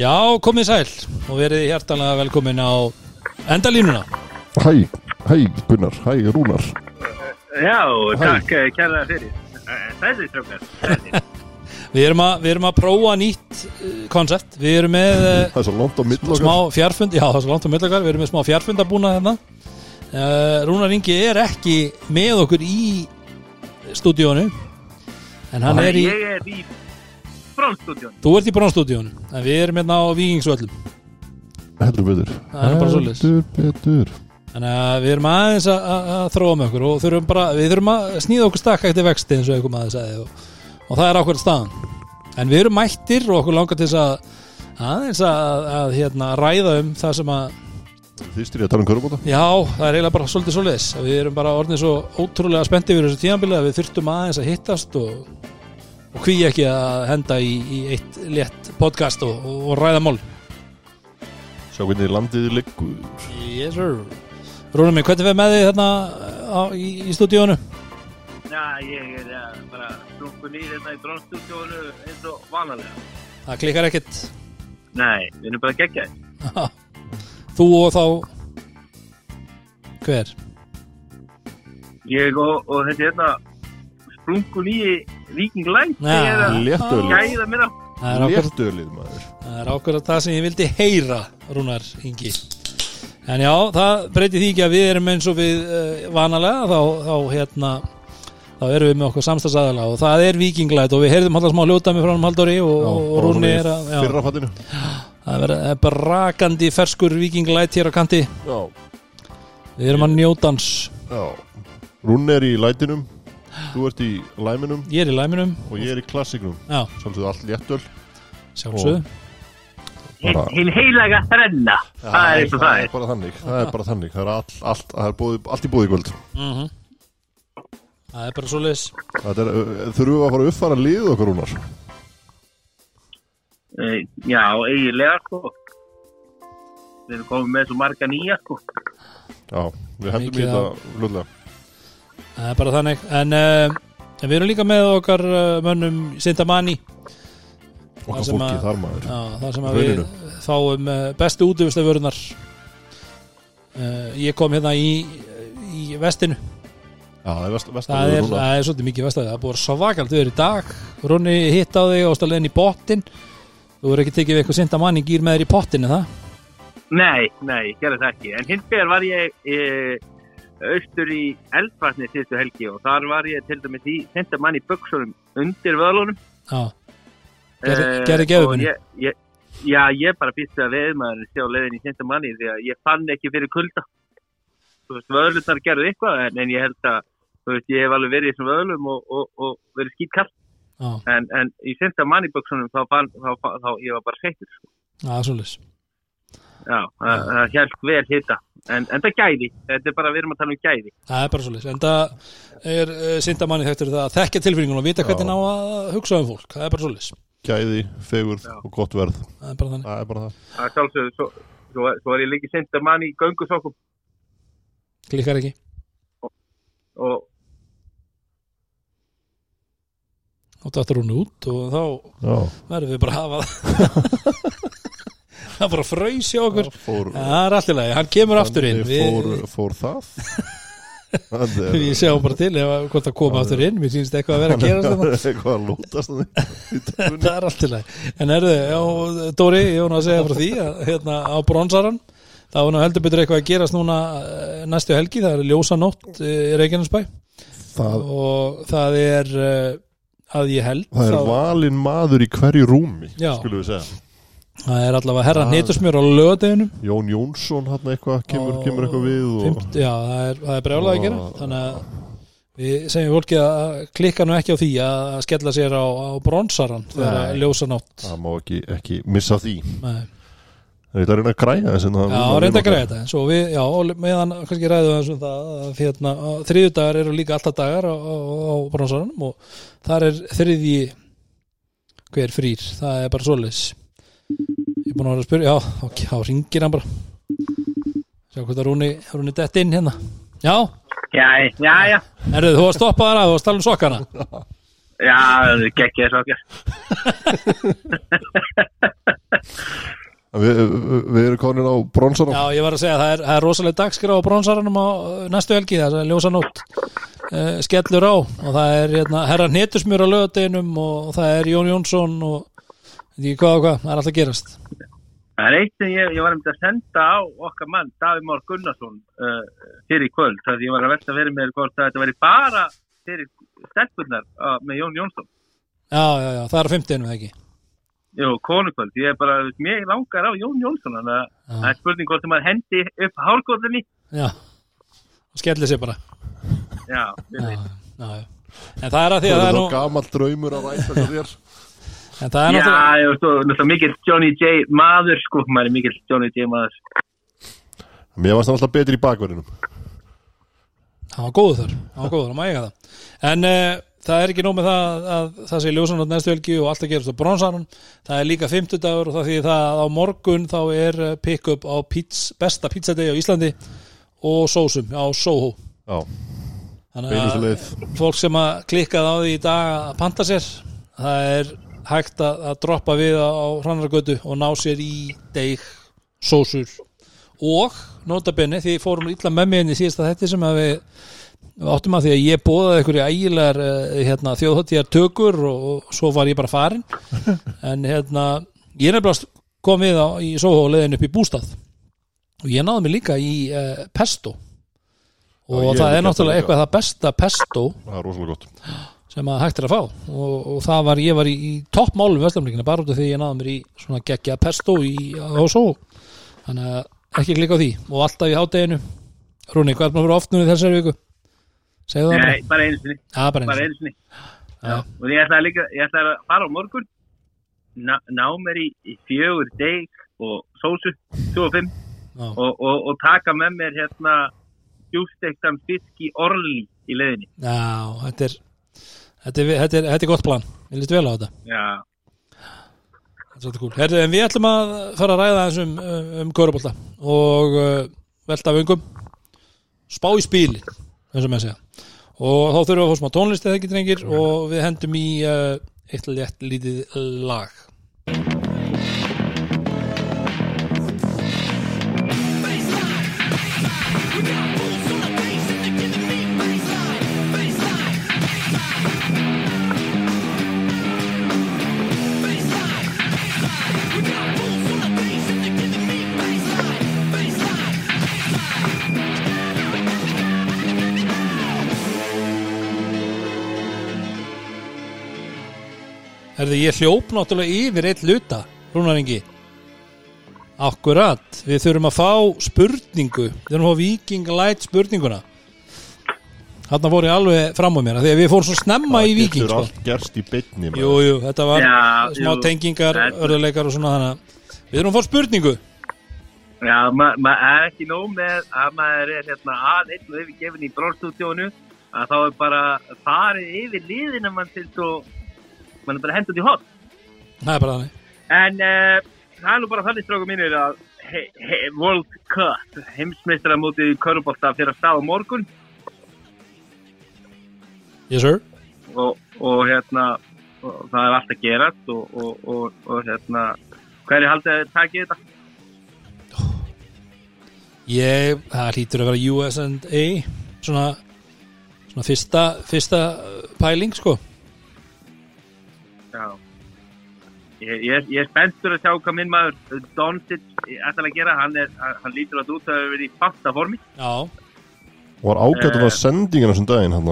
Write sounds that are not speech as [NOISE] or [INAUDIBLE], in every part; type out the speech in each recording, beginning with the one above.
Já, komið sæl og verið hjartalega velkomin á endalínuna. Hæ, hæ Gunnar, hæ Rúnar Já, takk eh, kærlega fyrir. Þessi strókar. Þessi. [LAUGHS] Við erum að, við erum að prófa nýtt koncept. Við erum með Það svo langt á mill smá fjárfund, já það er svo langt á millakar, við erum með smá fjárfund að búna hérna. Uh, Rúnar Ingi er ekki með okkur í stúdíónu, en hann er í, Ég er í brónstúdjón. þú ert í brónstúdíónu, en við erum hérna á Víkingsvöllum. Heldur betur Það er bara svoleiðis. Heldur betur Þannig að við erum aðeins að, að, að þróa með okkur og þurfum bara, við þurfum að snýða okkur stakka eftir vexti eins og einhver maður sagði og, og það er ákveð staðan. En við erum mættir og okkur langar til þess að aðeins að, að hérna, ræða um það sem að, Þið styrja að tala um körubóta já, það er eiginlega bara svolítið svoleiðis. Við erum bara orðin svo ótrúlega spenntið fyrir þessu tíðanbili að við þurftum aðeins að hittast og, og hví ekki að henda í, í eitt létt podcast og, og, og ræða mál. Sjá hvernig landið liggur Yes sir. Rúnum minn, hvernig við með þið þarna á, í, í stúdíónu? Já, ég er ja, bara strungun í þetta í brónstúdjónu eins og vanalega. Það klikkar ekkert. Nei, við erum bara geggjaði. Þú og þá Hver? Ég og, og þetta er hérna sprungun í Viking Light. Já. Ég er að Léttölið er maður Það er ákveð það sem ég vildi heyra Rúnar Ingi. En já, það breytir því ekki að við erum eins og við uh, vanalega þá, þá hérna þá erum við með okkur samstagsæðala og það er vikinglæt og við heyrðum alltaf smá hljótami frá hann Halldóri og, og Rúni er að já, það er bara rakandi ferskur vikinglæt hér á kanti. Já, Við erum að njótans já. Rúni er í lætinum Þú ert í læminum. Ég er í læminum. Og ég er í klassiknum Já, Samtöðu allt léttöl. Sjálfsögðu. Bara- Hinn heilaga þrenna. Það er eins og það er. bara þannig. Það er bara þannig. Það er all, allt, það er búið, allt í búið í kvöld. Mm Það er bara svoleiðis. Þetta er, þurfum við að fara að uppfara lið okkur Rúnar? Eh, Já, eiginlega sko. Við erum komið með svo marga nýja sko. Já, við hendum í Mikið þetta hlutlega Það er bara þannig. En uh, við erum líka með okkar uh, mönnum Sintamani. Okkar fólki þar maður. Það sem að við fáum uh, bestu útivistaförunar uh, Ég kom hérna í, í vestinu. Já, það er vest, vest það er, það er svolítið mikið vestafið Það er búið að svakalt við erum í dag. Rúnni hitt á þig og stáðlega inn í pottin Þú verður ekki tekið við eitthvað Sintamani gýr með þér í pottin er það? Nei, nei, ég gerði það ekki. En hins vegar var ég e, austur í eldvatni síðustu helgi og þar var ég til dæmis í senda mann í buksunum undir vöðlunum. Já, Gerði- Eh, gerði ég- Já, ég bara býst að veðmaður sé á leiðin í senda manni því að ég fann ekki fyrir kulda. Þú veist, vöðlunar gerðu eitthvað en, en ég held að, þú veist, ég hef alveg verið í þessum vöðlum og, og, og verið skýtkall. En, en í senda manni buksunum þá fann, þá, þá, þá, ég var bara sveittur. Sko. já, svolítið Já, það, það hjálp vel hitta. En, en það gæði, þetta er bara, við erum að tala um gæði. Það er bara svolítið, en það er uh, Sintamani þekktur það að þekkja tilfinningun og vita hvernig ná að hugsa um fólk, það er bara svolítið Gæði, fegurð Já. og gott verð. Það er bara þannig, Það er bara það. Það er sjálfsögðu, svo, svo, svo er ég líka senda mann í göngusokkum klikkar ekki. Og og dættur hún út og þá Já, verðum við bara að hafa það [LAUGHS] bara fraus hjá okkur. Það fór, það er alltaf leið, hann kemur aftur inn. fór, fór það. Við sjáum bara til ef að hvort það koma aftur inn, mér sýnst eitthvað að vera að gera [LAUGHS] Eitthvað að lútast [LAUGHS] það er alltaf leið, en erðu já, Dóri, ég nú að segja frá því að hérna á bronsaran nú heldur betur eitthvað að gerast núna eh, næstu helgi, það er ljósa nótt eh, í Reykjanesbæ. Það, og það er uh, að ég held það er þá- valinn maður í hverju rúmi Já. Skulum við segja það er allavega herra hnetusmjör á lögadeginum Jón Jónsson hann eitthvað kemur, kemur eitthvað við og, Fimt, já, það er, það er brjálað að gera. Þannig að við segjum fólki að klikka nú ekki á því að skella sér á, á bronsaran þegar að ljósa nótt. Það má ekki, ekki missa því. Nei. Það er að reyna að græja þess Já, reynda að eins og við, já, og meðan kannski ræðum við eins um það að hérna, þriðjudagar eru líka alltaf dagar á, á, á bronsaranum og þar er þriðji hver frýr, það er bara svoleiðis ég er búin að vera að spyrja já, ok, þá ringir hann bara. Sjá hvað það rúni, rúni dett inn hérna. Já, Já, já, já. erðu þú að stoppa þar að þú að tala um sokkana. [LAUGHS] Já, geggið þess okkar. [LAUGHS] Við, við, við erum konin á bronsana. Já, ég var að segja, það er, það er rosalega dagskrá á bronsaranum á uh, næstu helgi, það er ljósa nótt uh, skellur á. Og það er hérna, herra hnetusmjör á lögadeginum og það er Jón Jónsson og veit ekki hvað og hvað, það er alltaf gerast. Það er eitt sem ég, ég var um að senda á okkar mann, Davíð Már Gunnarsson uh, fyrir í kvöld, þar því ég var að velta verið með hvort að þetta væri bara fyrir stelpunar uh, með Jón Jónsson. Já, já, já, það er á 50 það ekki? Jú, konukvöld, ég er bara, mér langar á Jón Jónsson, þannig að það er spurning hvort að maður hendi upp hálgóðinni Já, og skellir sér bara. Já, já, já, já. En það er að því Það að það er er nú [LAUGHS] En það er Já, náttúrulega ég veist, og náttúrulega mikill Johnny J maður, sko, maður er mikill Johnny J maður. Mér varst það alltaf betri í bakverðinum. Hann var góður þar, hann var góður, hann má eiga það. En uh, það er ekki nóg með það að það sé ljósan á næstu helgi og allt að gerast á bronsanum, það er líka 50 dagur og það því það að á morgun þá er eh, pick-up á pizz, besta pizzadegi á Íslandi og sósum á Soho. Já, þannig beinustu að leið. fólk sem að klikkað á því í dag að panta sér það er hægt að, að droppa við á hrannargötu og ná sér í deg, sósur og notabenni því fórum illa með mig inn í síðasta þetta sem að við, við áttum að því að ég bóðaði í ægilegar uh, hérna, þjóðhóttíðar tökur og, og svo var ég bara farin [LAUGHS] en hérna ég er nefnilega kom við á, í Soho og leiðin upp í bústað. Og ég náði mig líka í uh, pesto. Og ég það er náttúrulega eitthvað það besta pesto. Það er rosalega gott [GASPS] sem að hægt er að fá. Og, og það var, ég var í, í toppmálum vestamlíkina bara út af því ég náði mér í svona geggja pesto í Soho þannig að ekki klika á því. Og alltaf í hádeginu. Rúni, hvað er núna í þessari viku? Segðu það Nei, bara einu sinni, Já, bara bara eins einu sinni. Já. Og ég ætlaði líka, ég ætlaði að fara á morgun, ná, ná mér í, í fjögur deg og sósu, 25, Já, og, og, og taka með mér hérna djústektan fisk í orli í leiðinni. Já þetta er Þetta er, þetta, er, þetta er gott plan, ég líst vel á þetta. Já, Þetta er svolítið cool. Herðu, en við ætlum að fara að ræða þessum um, um Körubolta og uh, velta vöngum. Spá í spíli eins og með segja. Og þá þurfum við að fá smá tónlist eða ekki drengir og við hendum í uh, eitt létt lítið lag Herðu, ég hljóp náttúrulega yfir eitt luta Rúnaringi Akkurat, við þurfum að fá spurningu. Við þurfum að fá Viking Light spurninguna. Þarna fór ég alveg fram á mér af Því að við fórum svo snemma í Viking getur sko. allt gerst í beinni Jú, jú, þetta var Já, smá jú. tengingar, Þetta- örðuleikar og svona þannig að Við þurfum að fá spurningu. Já maður ma er ekki nóg með að maður er hérna að einn og yfir gefin í brónstúdjónu að þá er bara farið yfir liðina mann til svo mann er bara hendur í hot. Það er bara þannig En uh, það er nú bara þannig strákum mínir að he, he, World Cup, heimsmeistaramótið í Körubolta fyrir að staða morgun Yes sir og, og hérna og það er allt að gerast og, og, og, og hérna hverju haldið að þið takið þetta? Ég, það hlýtur að vera USA Svona Svona fyrsta, fyrsta pæling sko Ég, ég, ég er spenntur að sjá hvað minn maður Doncic ætlar að gera. Hann, er, hann lítur að út að vera í fasta formi. Já, Var ágætt að það sendingina sem daginn hann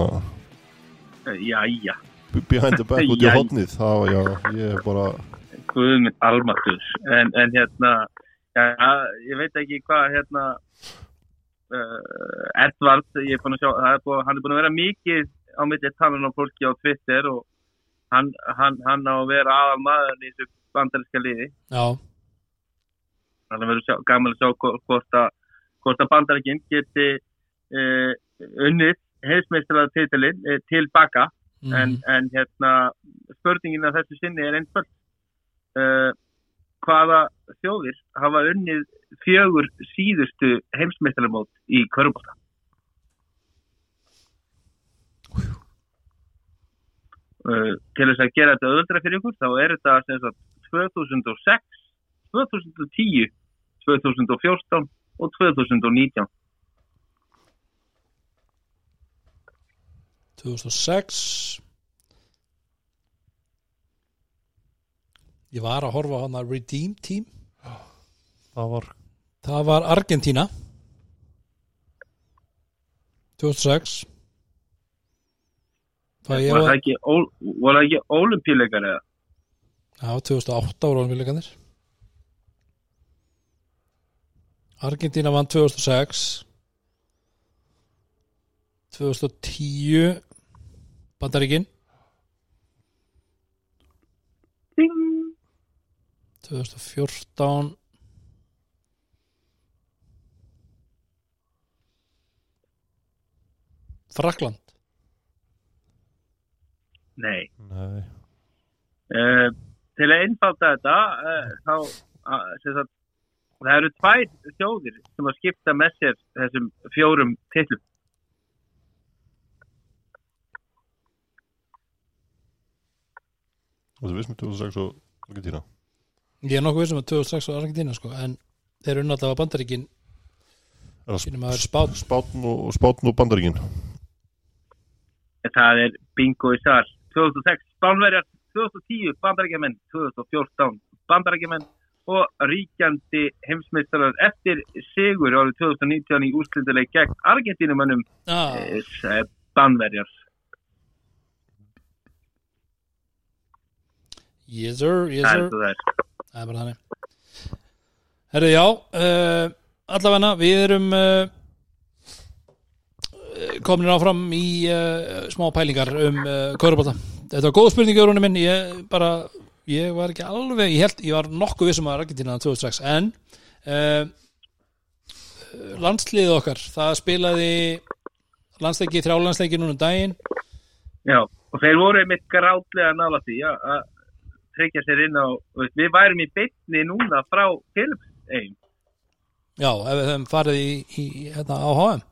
Eh, Jæja, behind the back út í [LAUGHS] Jæja. hotnið það var já, ég er bara guðminn almatur. En, en hérna ja, ég veit ekki hvað hérna uh, Edvard ég er búin að sjá, það er búin, hann er búin að vera mikið á milli tannan á fólki á Twitter og hann, hann, hann á að vera aðal maður í þessu bandarinska liði. Já, þannig að verður gaman að sjá hvort- að, hvort að bandarækinn geti uh, unnið heimsmeistrar titilinn uh, tilbaka mm, en, en hérna spurningin að þessu sinni er einföld. Uh, hvaða þjóðir hafa unnið fjögur síðustu heimsmeistaramót í Körbóta til þess að gera þetta öðuldra fyrir ykkur þá er þetta sem sagt 2006 2010, 2014 og 2019. 2006 Ég var að horfa á hana Redeem Team. Það var Það var Argentína. 2006 Það ég Var það ekki, ekki ólimpíuleikar eða? Já, 2008 voru ámjöleikandir Argentína vann 2006 2010 Bandaríkin. Ding! 2014 Frakland Nei. Nei Uh, til að einfalda þetta, uh, þá, uh, sem sagt, það eru tvær þjóðir sem að skipta með sér þessum fjórum titlum. Og þú veist með 2006 og Argentína Ég er nokkuð vissum að 2006 var Argentína sko, en þeir eru náttúrulega að er spátn. Og, og Bandaríkin Það er bingo í sal. 2006 Spánverjar, 2010 Bandarækjumenn, 2014 Bandarækjumenn og ríkjandi heimsmeistarar eftir sigur árið 2019 í úrslinduleik gegn Argentínumönnum ah, eh, Spánverjar. Yes sir, yes sir það er. Bara þannig Herru, já uh, allavega við erum uh, komin áfram í uh, smá pælingar um uh, Kaurubólta. Þetta var góð spurning Jórunni minn, ég bara ég var ekki alveg, ég held, ég var nokkuð vissum að Argentina 2006, en uh, landslið okkar, það spilaði landsleiki, þrjálandsleiki núna um daginn. Já, og þeir voru einmitt grátlega nála því að tryggja sér inn á, veist, við værum í bytni núna frá Philips Já, ef höfum farið í, í hérna, á HM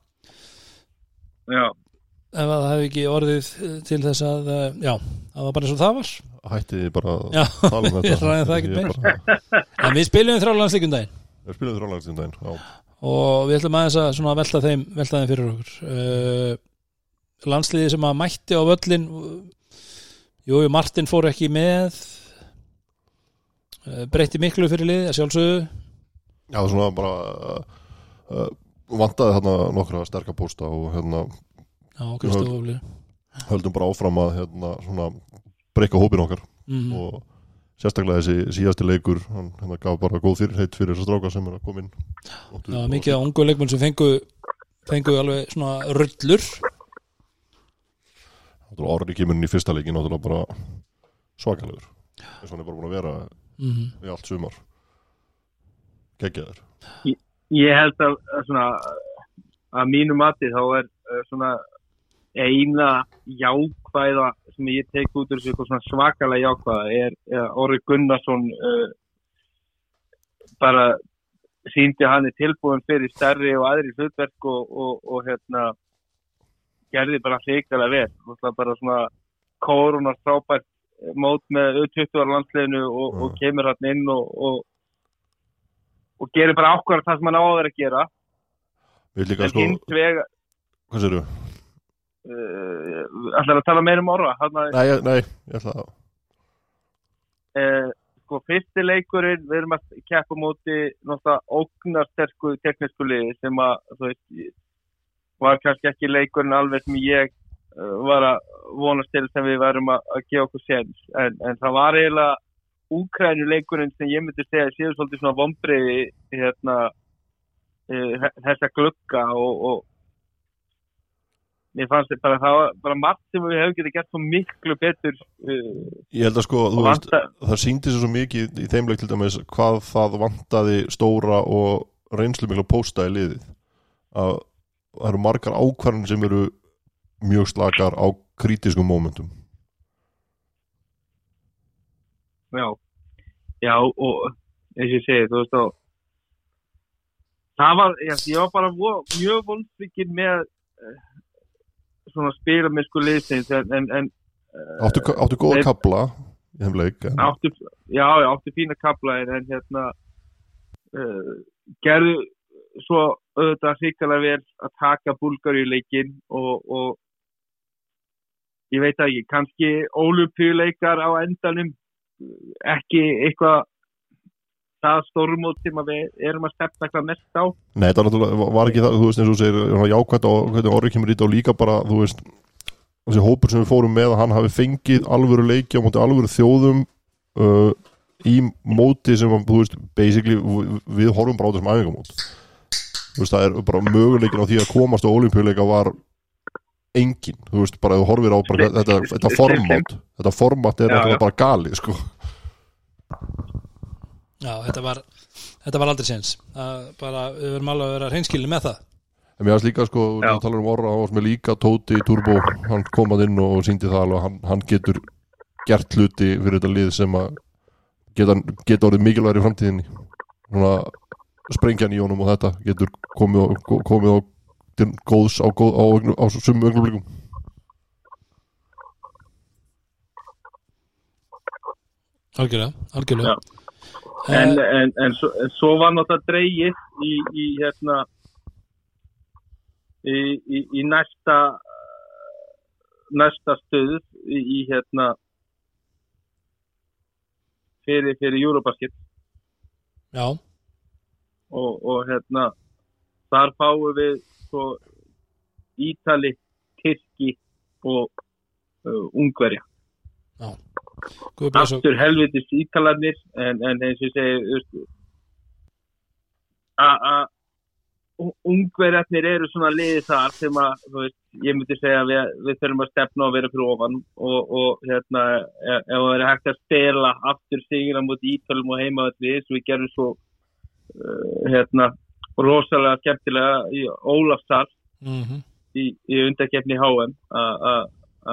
Já, ef að það hefði ekki orðið til þess að uh, já, það var bara eins og það var. Hættið bara Já, að tala um [LAUGHS] þetta. Bara- en við spilum þrjálandsleikum daginn. Við spilum þrjóðlagsinn daginn Já, og við ætlum aðeins að velta þeim, velta þeim fyrir okkur. Uh, landsliði sem að mætti á völlin jú, jú, Martin fór ekki með. Uh, breytti miklu fyrir lið að sjálfsögðu. Já, það svona bara uh, uh, vantaði hérna nokkra sterka pósta og hérna já, höldum bara áfram að hérna svona breyka hópin okkar. Mm. og sérstaklega þessi síðasti leikur hann hérna gaf bara góð fyrirheit fyrir þessar stráka sem er að koma inn. Já, mikið á ungu leikmenn sem fengu fengu alveg svona rullur. Náttúrulega Orri kemur inn í fyrsta leikin náttúrulega bara svakalegur. Eins og hann er bara búin að vera mm. í allt sumar. Geggjaður ég held að, svona að mínu mati þá er uh, svona eina jákvæða sem ég tek út úr svona svakalega jákvæða er, er Orri Gunnarsson uh, bara síndi hann er tilbúin fyrir stærri og aðri hlutverk og, og, og hérna gerði bara hrikalega vel. Náttúrulega bara svona kórunar frábært mót með 20 ára landsleginu og, og kemur hann inn og, og gerir bara ákvæður það sem hann á að gera. En sko, hins vega hvað séru? uh, ætlar að tala meira um að Nei, nei, ég ætla að uh, sko fyrsti leikurinn við erum að keppa á móti náttúrulega ógnarsterku teknísku liði sem að þú veist var kannski ekki leikurinn alveg sem ég uh, var að vonast til sem við værum að, að gefa okkur séns. En, en það var eiginlega úkrænu leikurinn sem ég myndi segja séu svolítið svona vombriði hérna uh, þessa glugga og, og mér fannst þetta bara það var bara margt sem við hefum getið gert svo miklu betur uh, Ég held að sko, þú veist, það síndi svo mikið í þeim leik til dæmis hvað það vantaði stóra og reynslu mikla pósta í liðið. Að það eru margar ákvarðin sem eru mjög slakar á krítiskum mómentum já, já og eins og ég segi, þú veist þá það var, ég, ég var bara vo, mjög vonsvikið með uh, svona spilamennsku liðsins en, en, en uh, Áttu, áttu góða kapla í þeim leik en, áttu, já, já, áttu fína kapla en, en hérna uh, gerðu svo auðvitað hrikalega vel að taka Búlgaríuleikin og, og ég veit ekki, kannski ólupjuleikar á endanum ekki eitthvað það stórmót sem við erum að stefna eitthvað mest á. Nei, þetta var ekki það, þú veist, eins og segir jákvæmt og orðið kemur í þetta og líka bara, þú veist, þessi hópur sem við fórum með að hann hafi fengið alvöru leiki á móti alvöru þjóðum uh, í móti sem, þú veist, basically við horfum bara á þessum æfingamót. Þú veist, það er bara möguleikin á því að komast á olimpíuleika var engin, þú veist, bara þú horfir á bara, þetta, þetta format, þetta format er Já, náttúrulega já. bara galið, sko. Já, þetta var, þetta var aldrei séns. Bara, við verum alveg að vera hreinskilni með það. En mér varst líka sko, Já. þú talar um orra og með líka Tóti Turbo, hann komað inn og síndi það alveg, hann, hann getur gert hluti fyrir þetta lið sem að geta, geta orðið mikilvægur í framtíðinni. Svona sprengjan í honum og þetta getur komið, á- komið á til góðs á, góð, á, á, á sumu ögnublikum Algjörlega, algjörlega. Já. en, Eh, en, en, svo, en svo var náttúrulega dreigið í, í hérna í, í, í næsta næsta stöð í, í hérna fyrir, fyrir Eurobasket. Já, og, og hérna þar fáum við svo Ítali, Tyrki og uh, Ungverja. Aftur helvitis ítalarnir en, en eins og segi að ungverjarnir eru svona liði þar sem að veist, ég myndi segja að við, við þurfum að stefna og vera fyrir ofan og, og hérna ef ef það er hægt að stela aftur sigra múti ítalum og eins og við gerum svo uh, hérna rosalega skemmtilega í Ólafsar mm í, í undakefni HM að- að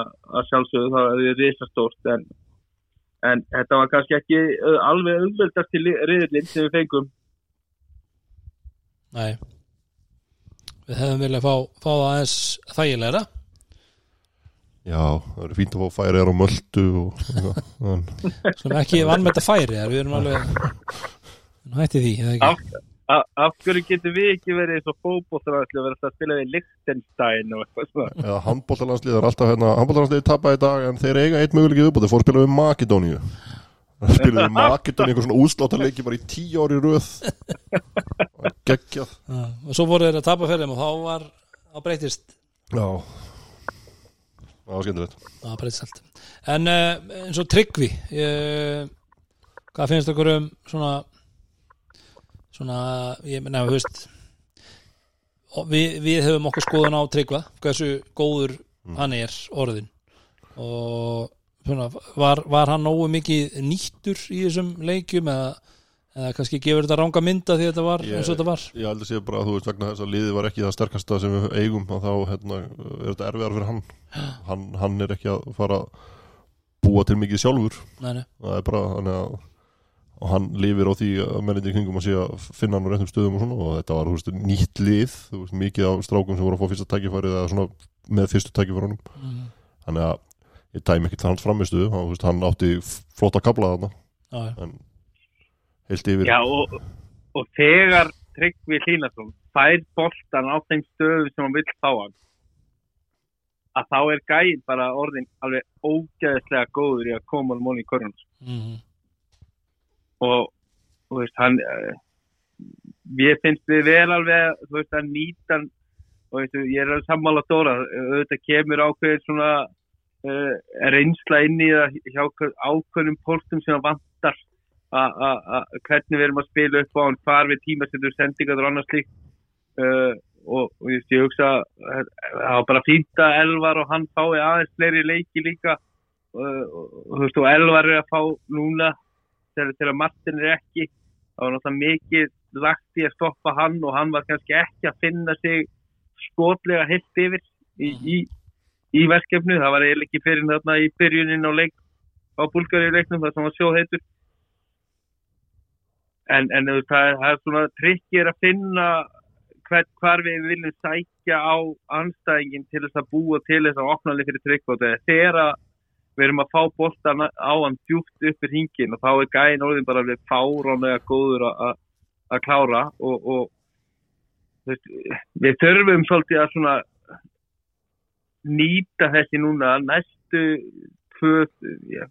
að- að sjálfsögðu það er risastórt en, en þetta var kannski ekki uh, alveg auðveldast til riðlinn sem við fengum. Nei. Við hefðum viljað fá, fá það aðeins þægilegra. Já, það eru fínt að fá færi á möldu og en, sem ekki vann með þetta færi þar, við erum alveg [LAUGHS] Nú hætti því, eða ekki? A, af hverju getur við ekki verið eins og að vera alltaf að spila við Lichtenstein og eitthvað svona? Eða handbóltalandslið er alltaf hérna, handbóltalandslið tappa í dag en þeir eiga eitt möguleikið upp og þeir fór að spila við Makedóníu. Það spilaði við Makedóníu einhver svona úsláttarleiki bara í tíu ári röð. Geggjað. Já, og svo voru þeir að tapa fyrir þeim og þá var þá breytist Já. Það var skemmtilegt. Það breytist allt. En uh, eins og Tryggvi uh, hvað finnst okkur um svona svona, ég menna, þú veist við, við höfum okkur skoðun á Tryggva hversu góður hann er orðin og svona, var, var hann nógu mikið nýttur í þessum leikjum eða, eða kannski gefur þetta ranga mynda því þetta var Ég- eins og þetta var Ég held að sé bara að þú veist vegna þess að liðið var ekki það sterkasta sem við eigum og þá hérna, er þetta erfiðar fyrir hann. [GASPS] hann hann er ekki að fara að búa til mikið sjálfur nei, nei. það er bara þannig að og hann lifir á því að mennindi í kringum að sé að finna hann á réttum stöðum og svona og þetta var veist, nýtt lið, veist, mikið af strákum sem voru að fá fyrsta tækifærið eða svona með fyrstu tækifærunum. Mm, þannig að ég tæm ekki hans framistuðu hann, hann átti flotta kabla þarna. Já, já. en heilt yfir. Já, og, og þegar Tryggvi Hlínarsson fær boltan á þeim stöðu sem hann vill fá hann að þá er gæinn bara orðin alveg ógeðslega góður í að koma um móni í korun Mm, og þú veist, hann uh, ég finnst við vel alveg þú veist, að nýta og veistu, ég er alveg sammála Dóra auðvitað kemur ákveðir svona uh, reynsla inn í það hjá ákveð- ákveðnum póstum sem hann vantar a- a- a- hvernig við erum að spila upp á hann hvar við tímasettur sendingar og annars slíkt. Uh, og, og ég, ég hugsa að það var bara fínt að Elvar og hann fái aðeins fleiri leiki líka. Uh, og, og, veist, og Elvar er að fá núna til að Martin er ekki það var náttúrulega mikið lagt í að stoppa hann og hann var kannski ekki að finna sig skotlega heilt yfir í, í, í verkefnu það var eiginlega ekki fyrir þarna í byrjunin á leik á Búlgari leiknum það sem var sjóð heitur. En, en það, er- það er svona trikkir að finna hvar við viljum sækja á anstæðingin til þess að búa til þess að opna leik fyrir og þegar að við erum að fá boltan á hann djúpt upp í hringin og þá er gæðin orðin bara alveg fáránlega góður að- að að klára og, og veist, við þurfum svolítið að svona nýta þessi núna næstu tvö, ja,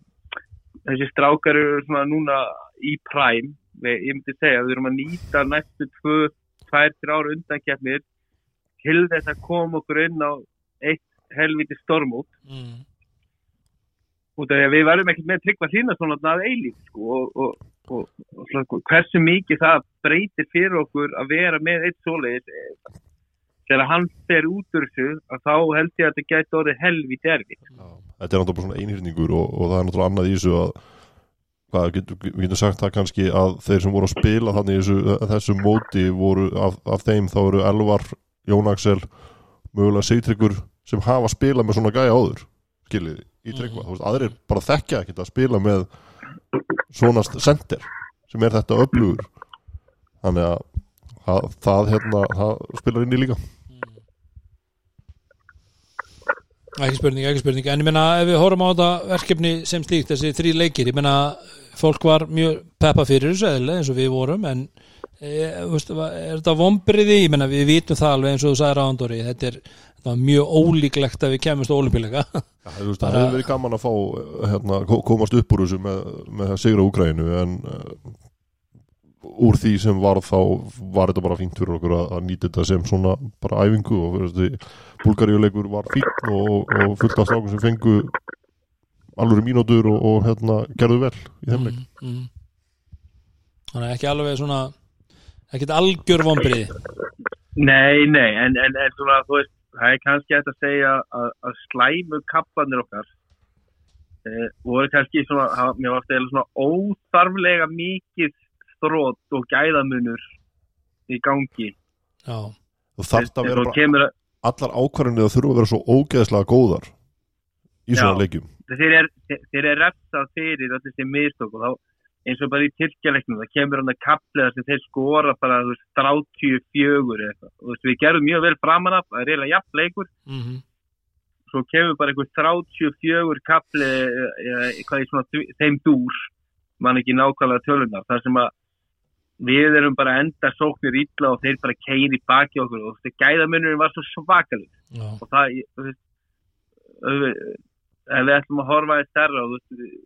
þessi strákar eru svona núna í præm við, ég myndi segja, við erum að nýta næstu tvö, tvær, þrjár undankjafnir til þess að koma okkur inn á eitt helviti stormút mm. Út af því að við verðum ekkert með að tryggva hlýna svona að eilíf sko, og, og, og, og svona, hversu mikið það breytir fyrir okkur að vera með eitt svoleiðis eh, þegar hann fer út úr þessu að þá held ég að þetta gæti orðið helviti erfið Já. Þetta er náttúrulega bara svona einhyrningur og, það er náttúrulega annað í þessu að hvað, getur, við getum sagt það kannski að þeir sem voru að spila þannig þessu, þessu móti voru af, af þeim þá eru Elvar, Jón Axel mögulega Sigtryggur sem hafa spilað með svona gæja áður skiljið í tryggva, þú veist, aðrir bara þekkja ekkert að spila með svona sender sem er þetta öflugur. Þannig að það, það, hérna, það spilar inn í líka. Ekki spurning, ekki spurning. En ég meina ef við horfum á þetta verkefni sem slíkt þessi þrý leikir, ég meina fólk var mjög peppa fyrir þessu eðlilega eins og við vorum en e, veist, er þetta vombriði, ég meina við vitum það alveg eins og þú sagði ráðandóri þetta er þetta var mjög ólíklegt að við kemumst á olimpíuleika Já, þú veist, það hefur verið gaman að fá hérna, ko- komast upp úr þessu með, með að sigra Úgrænu en uh, úr því sem var þá var þetta bara fínt fyrir okkur að, að nýta þetta sem svona bara æfingu og Búlgaríuleikur var fín og, og fullt af strákum sem fengu alveg mínútur og, og hérna gerðu vel í þeim leik. Mm, mm. þannig að ekki alveg svona ekkert algjör vombriði Nei, nei, en, en, en svona, þú veist, það er kannski að segja að, að slæmu kappanir okkar e, voru kannski svona, hafa- mér varst eða svona óþarflega mikið strót og gæðamunur í gangi. já, þú þarft að En vera svo bara kemur að allar ákvarðinni það þurfa að vera svo ógeðslega góðar í svona Já. leikjum þeir er, er refsað fyrir öll þessi mistök og þá eins og bara í Tyrkjaleiknum, það kemur hann að kapliða sem þeir skora bara þú veist, 34 eða eitthvað. Þú veist, við gerum mjög vel framan af, það er eiginlega jafn leikur. Mm svo kemur bara einhver 34 kapli eitthvað í svona þeim dúr mann ekki nákvæmlega tölunar þar sem að við erum bara að enda sóknir illa og þeir bara keiri baki okkur og þetta gæðamunurinn var svo svakalug já, og það þú veist, ef við ætlum að horfa í stærra og þú veist,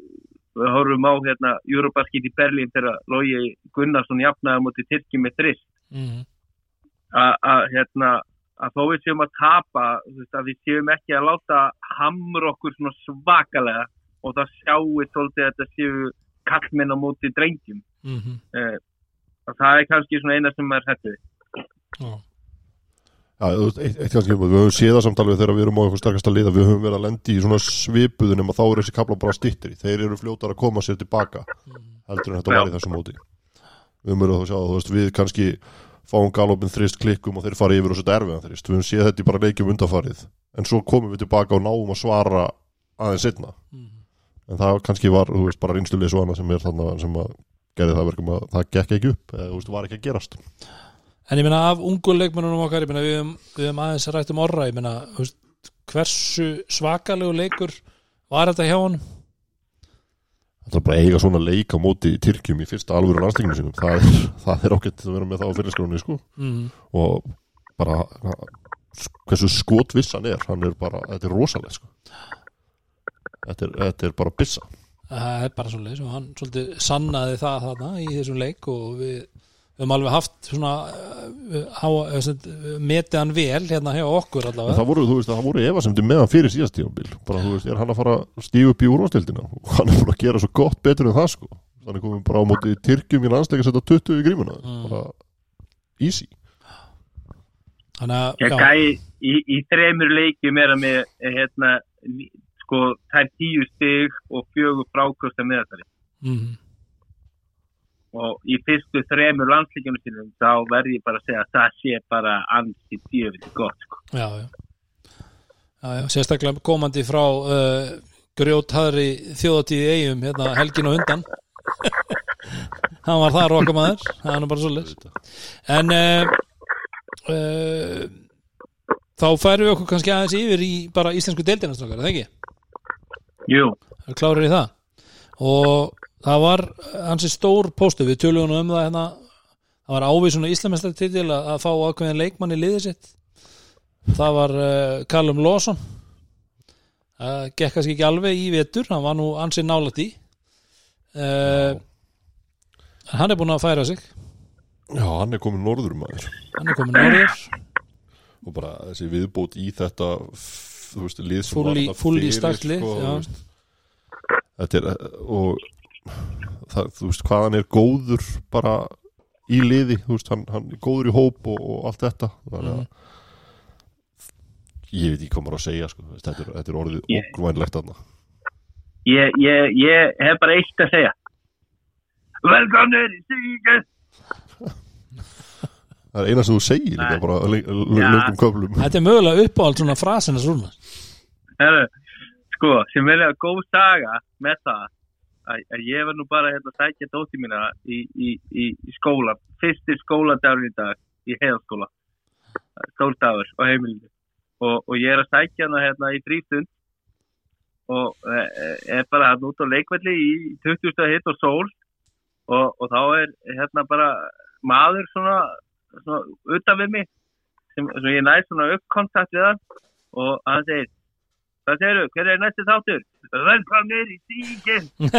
við horfum á hérna Eurobasket í Berlín þegar Lógi Gunnarsson jafnaði á móti Tyrki með þrist. Mm að- að hérna að þó við séum að tapa veist, að við séum ekki að láta hamra okkur svona svakalega og það sjáu svolítið að þetta séu kallmenn á móti drengjum. Mm að það er kannski svona eina sem er hættu já, eitt, kannski, við höfum séð það samt alveg þegar við erum á eitthvað sterkasta liða, við höfum verið að lendi í svona svipuðun en þá eru þessi kapla bara stittir þeir eru fljótar að koma sér tilbaka heldur en þetta var í þessu móti. Við höfum verið að sjá, þú veist, við kannski fáum galopin þrist klikkum og þeir fara yfir og setja erfiðan þrist, við höfum séð þetta í bara leikjum undarfarið, en svo komum við tilbaka og náum að svara aðeins setna mm en það kannski var, þú veist, bara svo En ég meina af ungu leikmennunum okkar, ég meina við höfum aðeins rætt um orra, ég veist, hversu svakalegu leikur var þetta hjá honum? Það er bara eiga svona leik á móti í Tyrkjum í fyrsta alvöru landstinginu sinum það er, [LAUGHS] það er ágætt að vera með það á fyrirskráni sko. Mm. og bara hversu skotviss hann er hann er bara, þetta er rosalega sko. þetta, er, þetta er bara byssa Það er bara svolítið og hann svolítið sannaði það þarna í þessum leik og við við höfum alveg haft svona uh, há, uh, metið hann vel hérna hjá okkur en allavega það voru, þú veist, það voru efasemdi með hann fyrir síðast tíðanbíl bara, þú veist, er hann að fara að stígu upp í úrvastildina og hann er búin að gera svo gott betur en það sko. Þannig komum bara á móti Tyrkjum í landsleika að setja 20 í grímuna. Mm. bara easy. Þannig að, gæi í, í þremur leikjum er að með eh, hérna, sko, þær tíu stig og fjögur frákosta meðaltari mm, og í fyrstu þremur landsleikjum sínum þá verð ég bara að segja að það sé bara ansi djöfið gott sko. já, já. Já, já, sérstaklega komandi frá uh, grjóthaðri þjóðatíði eigum hérna helgin og undan [LAUGHS] hann var það rokkamaður það er bara svolítið en uh, uh, þá færum við okkur kannski aðeins yfir í bara íslensku deildinastrákar, er það ekki? Jú, klárir í það og það var hansi stór póstu við tölunum um það hérna. Það var ávísun á Íslamestar titil að, fá ákveðin leikmann í liðið sitt. Það var uh, Callum Lawson. Það gekk kannski ekki alveg í vetur hann var nú ansið nálætt í. Uh, hann er búin að færa sig. Já, hann er komin norður maður. Hann er komin norður. Og bara þessi viðbót í þetta þú veist, lið sem var þarna fully fyrir, sko, þetta er og það, þú veist hvað hann er góður bara í liði þú veist, hann, hann er góður í hóp og, og allt þetta. Þannig að Mhm. ég veit ekki hvað maður að segja sko. Þetta, er, þetta er orðið Ég- ógrvænlegt þarna. Ég, ég, ég hef bara eitt að segja. Velkomnir í stíkinn [LAUGHS] það er eina sem þú segir líka bara löngum köflum. Þetta er mögulega uppáhald svona frasina svona Heru, sko, sem er að góð saga með það að, að ég var nú bara hérna að sækja dóti mína í, í, í, í skóla fyrsti skóladagur í dag í heiðaskóla stóldagur á heimilinu og, og ég er að sækja hana hérna í frístund og e, er bara hann út á leikvelli í 20. hitt og sól og, og þá er hérna bara maður svona, svona utan við mig sem, sem ég næst svona uppkontakt við hann og hann segir Hvað segirðu? Hver er næsti þáttur? Velkomnir í. [LAUGHS]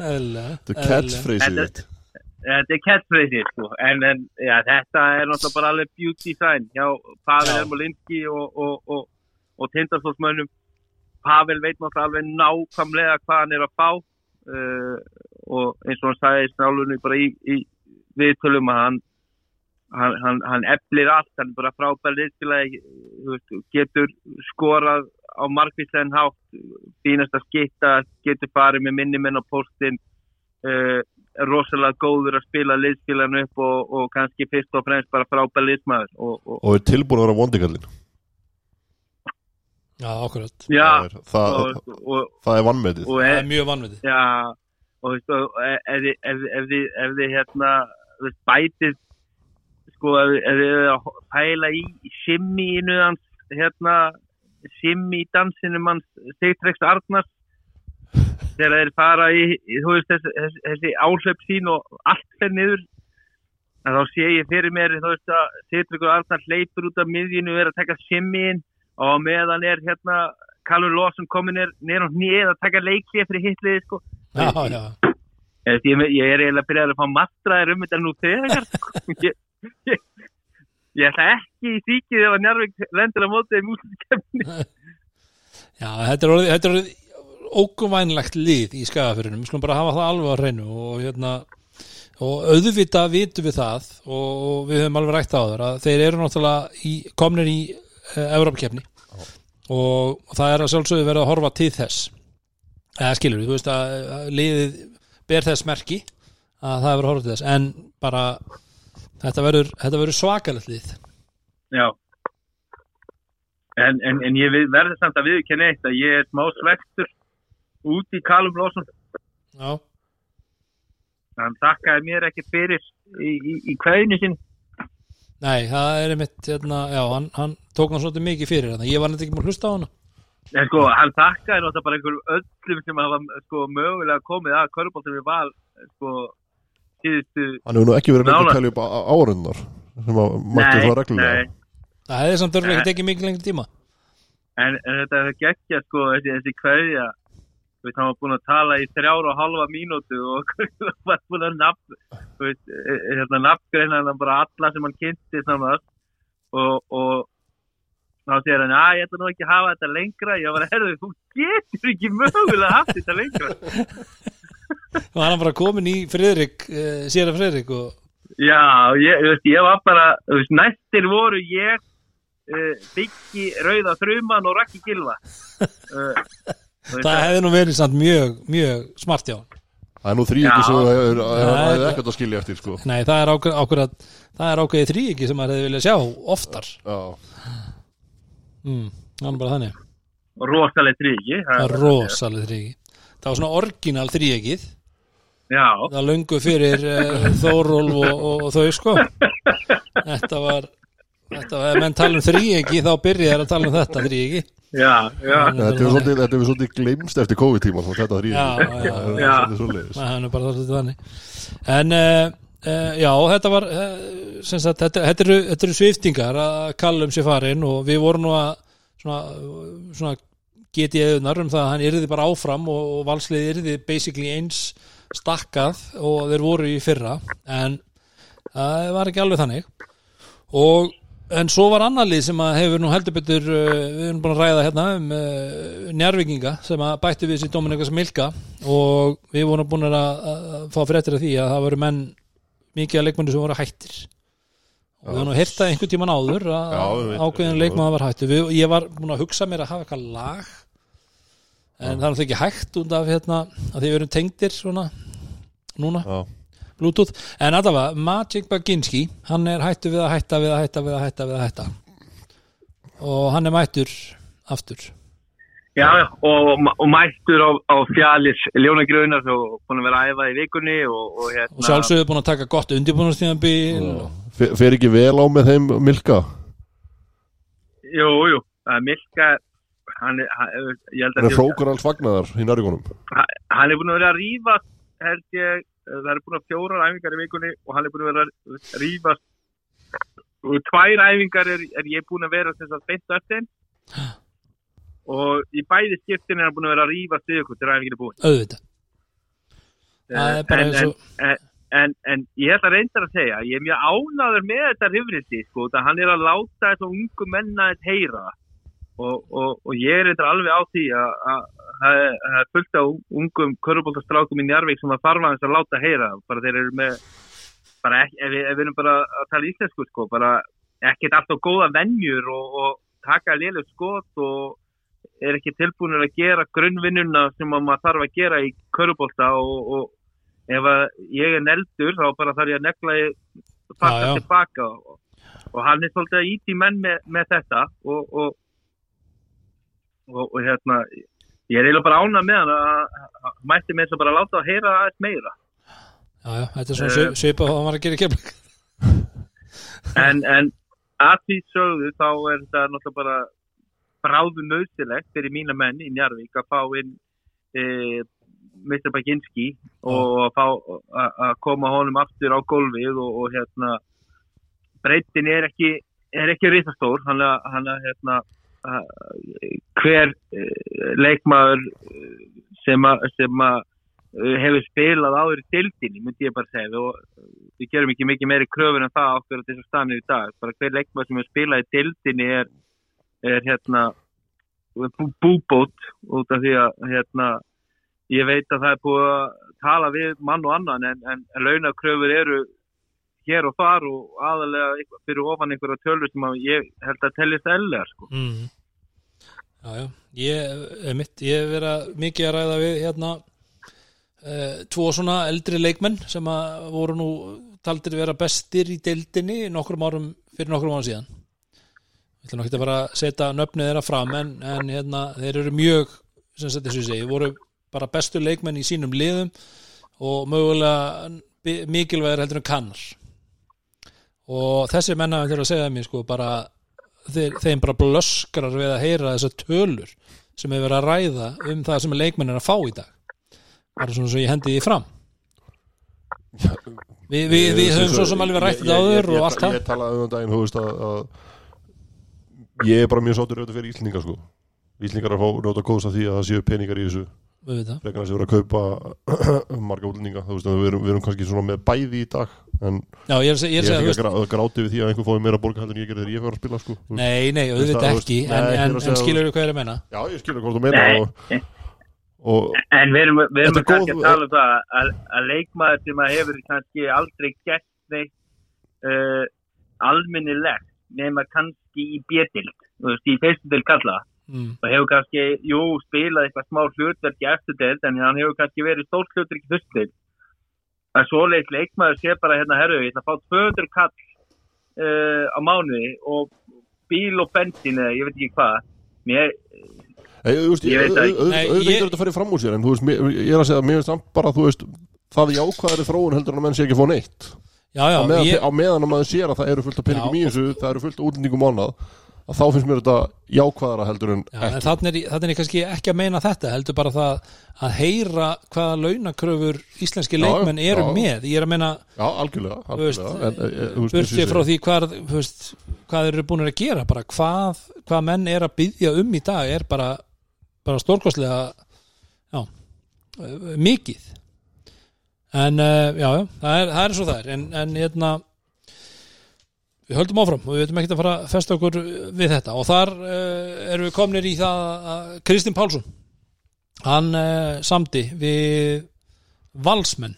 Eðlilega, þetta er catchphrase Þetta- er catchphrase, sko. En, en já, þetta er náttúrulega bara alveg beauty sign hjá Pavel. Ermolinski og, og, og, og Tindarsfólksmönnum. Pavel veit náttúrulega alveg nákvæmlega hvað hann er að fá uh, og eins og hann sagði snálunni bara í, í viðtölum að hann hann, hann, hann eflir allt, hann er bara frábær liðskilagi, getur skorað á markvíslegin hátt, fínast að skitta, getur farið með minni menn á postin, uh, er rosalega góður að spila liðskilan upp og, og kannski fyrst og fremst bara frábær liðsmaður. Og, og, og er tilbúin að vera vondikallin já, já, það, er, það, það er vannmetið og, það er, er mjög vannviti Já, og veist, og ef þið hérna þú veist, bætið sko, ef, þið pæla í simmiinu hans hérna, simmi dansinum hans Sigtrex Arnars þegar þeir fara í, í þú veist, þessi, þessi, þessi áhlaup sín og allt fer niður en þá sé ég fyrir mér þú veist að Sigtrex Arnars hleypur út af miðjunu og er að taka simmiin og á meðan er hérna Callum Lawson komin er og nýr að taka leikli fyrir hitliði sko já, já, Ég, ég, er eiginlega að byrja að fá mastraðir um þetta nú þegar sko. [LAUGHS] ég, ég, ég ætla ekki í síkið ef að Njarvík lendur að móta í músliskefni [LAUGHS] já þetta er orðið, þetta er orðið ógumvænlegt lið í skagafyrunum, við skulum bara hafa það alveg á hreinu og hérna og auðvita vitum við það og, við höfum alveg rætt á þar að þeir eru náttúrulega í, komnir í uh, Evrópakefni og, og það er að sjálfsögðu verið að horfa til þess. Eða skilur við, þú veist að liðið ber þess merki að það er verið að horfa til þess. En bara þetta verður, þetta verður svakalegt lið. Já. En, en, en ég verður samt að viðkynna eitt að ég er smá svektur út í Callum Lawson. Já, hann þakkaði mér ekki fyrir í, í, í kveðinu sín nei, það er einmitt hérna, já, hann, hann tók hann svolítið mikið fyrir þetta, ég var nefnt ekki maður hlusta á hana. En sko, hann þakkaði náttúrulega bara einhverjum öllum sem hafa sko mögulega komið að körbóltum við val sko síðustu hann hefur nú ekki verið lengur að telja upp á- árinnar sem að mætti það reglulega. það hefði samt örgulega ekki tekið mikið lengri tíma. En, en þetta er geggja sko þessi, þessi kveðja. Við hann var búin að tala í þrjára og halva mínútu og [LAUGHS] var búin að nafn eh, eh, hérna nafngreina hann bara alla sem hann kynnti saman og, og þá segir hann, að ég ætla nú ekki að hafa þetta lengra. Ég var að herðu, þú getur ekki mögulega haft þetta lengra [LAUGHS] og hann er bara komin í Friðrik uh, sér af Friðrik og já, ég, veist, ég var bara veist, næstir voru ég uh, Byggi, Rauða Þruman og Raki Gilva uh, það hefði nú verið samt mjög, mjög smart hjá hann það er nú þrý ekki Já. sem það er- það er þetta- ekkert að skilja eftir sko. Nei, það er ákveð, ákveð, það er ákveðið þrý sem maður hefði viljað sjá oftar. Já, mm, hann er bara þannig. Rosaleg tryggi það er rosalega þrý það var svona orginal þrýegið já, það löngu fyrir uh, Þórólf og, og, og þau sko. Þetta var þetta var, menn tala um þrýegi þá byrjaði að tala um þetta þrýegi Já, já, Þetta er svolítið, þetta er svolítið gleymst eftir COVID-tíma þetta er svolítið er En uh, uh, já, þetta var uh, sem sagt, þetta, þetta, eru, þetta eru sviftingar að kallum sér farin og við vorum nú að svona, svona geti eðunar um það að hann yrði bara áfram og, og valslið yrði basically eins stakkað og þeir voru í fyrra en það var ekki alveg þannig. Og en svo var annar lið sem að hefur nú heldur betur uh, við erum búin að ræða hérna um uh, njárvikinga sem að bætti við sér Dominikas Milka og við vorum búin að, að fá fréttir af því að það voru menn mikið af leikmennu sem voru hættir. Og við vorum að hýrta einhvern tíman áður að ákveðin leikmann var hættur. Við, ég var búin að hugsa mér að hafa eitthvað lag en það er náttúrulega ekki hægt út af hérna að því við erum tengdir svona núna Já. Bluetooth, en allavega Magic Baginski, hann er hættu við að hætta við að hætta við að hætta við að hætta og hann er mættur aftur já, já, og, og mættur á, á fjallis ljónagröðunar og búin að vera æfa í vikunni og, og og hérna, sjálfsögðu búin að taka gott undirbúinastíðanbíl og... Fer ekki vel á með þeim Milka? jú, jú, er Milka, hann er, hann, ég held Hann er hrókur alls fagnaðar í næringunum hann er búin að vera að rífa held ég, það er búin að fjórar æfingar í vikunni og hann er búin að vera að rífa og tvær æfingar er, er ég búin að vera þess að beint öttin og í bæði skiptin er hann búin að vera að rífa stigur til æfingin er búin. Auðvitað. Það er bara en, og en, en, en ég ætla reyndar að segja ég er mjög ánaður með þetta hrifrindi sko, hann er að láta þessu ungu menna þetta heyra það. Og, og, og ég er reyndar alveg á því að að- að það er fullt á ungum körubóltastrákum í Njarvík sem að farfa þess að láta heyra það. bara þeir eru með bara ekki, ef, ef við erum bara að tala íslensku sko, bara ekkert alltaf góða venjur og, og taka léleg skot og er ekki tilbúinur að gera grunnvinnuna sem að maður þarf að gera í körubólta og, og ef ég er neldur þá bara þarf ég að negla já. tilbaka og, og hann er svolítið að íti menn með, með þetta og, og, og, og hérna ég er eiginlega bara ánað með hann að mætti þess að bara láta að heyra aðeins meira já, já, þetta er svona Eh. svip- svipað og hann var að gera kemla [LAUGHS] en, en að því sögðu þá er þetta náttúrulega bara bráðu nöðsilegt fyrir mína menn í Njarvík að fá inn e, Mr. Baginski og að koma honum aftur á gólfið og, og hérna breytin er ekki er ekki risastór hann að hérna hver e, leikmaður eh, sem að, eh, hefur spilað áður í dildinni, myndi ég bara segja. Og við gerum ekki mikið meiri kröfur en það okkur þessu stannir í dag, bara hver leikmaður sem hefur spilað í dildinni er, er hérna bú- búbót út af því að hérna ég veit að það er búið að tala við mann og annan en, en, en launakröfur eru hér og þar og aðalega fyrir ofan einhverja tölur sem ég held að tellist eðlega sko. mm. já, já, ég er mitt ég hef verið mikið að ræða við hérna uh, tvo svona eldri leikmenn sem að voru nú taldir vera bestir í deildinni nokkrum árum, fyrir nokkrum árum síðan ég ætla nokkið að bara að setja nöfnið þeirra fram en, en hérna, þeir eru mjög sem sagt þessu ég segi, voru bara bestu leikmenn í sínum liðum og mögulega mikilvægir heldur en kannar og þessi menna þeir að segja mér sko bara þeir, þeim bara blöskrar við að heyra þessar tölur sem hefur verið að ræða um það sem leikmenn er að fá í dag. Bara svona svo ég hendi því fram. Vi, við, við höfum svo sem alveg rætt þetta áður og allt það. Ég talaði um daginn, þú veist að, að ég er bara mjög sáttur auðvitað fyrir Íslendinga sko. Íslendingar er að fá njóta góðs af því að það séu peningar í þessu frekar að séu að kaupa [CLEARS THROAT] marga útlendinga þú veist að við erum, við erum kannski svona með bæði í dag en Já, ég er, ég ég er að er segja, þú ekki veist að grá- gráti við því að einhver fóði meira borga heldur en ég gerði þegar ég fyrir að spila sko. Þú veist, Nei, nei, Þú auðvitað veist, ekki nei, en, ég en, en að- skilur við hvað er að menna Já, ég skilur hvað þú meina og, og En við erum, við erum er kannski góð- að tala um það að, að leikmaður sem að hefur kannski aldrei gert neitt uh, almennilegt nema kannski í bjetild, þú veist, í fyrstu til kalla mm, og hefur kannski, jú, spilað eitthvað smá hlutverk í eftir deild en hann hefur kannski verið stórt hlutverk í fyrstu deild. Að svoleiðis leikmaður sé bara hérna, herru, ég ætla að fá 200 kall uh, á mánuði og bíl og bensin eða ég veit ekki hvað. Mér, auðvitað getur þetta farið fram úr sér en þú veist, ég er að segja að mér finnst samt bara þú veist, það jákvæðari þróun heldur en að menn sé ekki að fá neitt. Já, já, á, meðan, ég, á meðan að maður sér að það eru fullt af peningum í þessu það eru fullt af útlendingum ánað að þá finnst mér þetta jákvæðara heldur en Já, en þannig er, þannig er kannski ekki að meina þetta heldur bara það að heyra hvaða launakröfur íslenski leikmenn eru já. með. Ég er að meina, Já, algjörlega, algjörlega. E, e, og burtið ég frá því hvað, veist, hvað eru búin að gera bara hvað, hvað menn er að byggja um í dag er bara, bara stórkostlega eh, mikið. En já, já, það er, það er svo það er. En, en hérna við höldum áfram og við veitum ekki að fara að festa okkur við þetta. Og þar uh, erum við komnir í það að Kristinn Pálsson hann uh, samdi við valsmenn.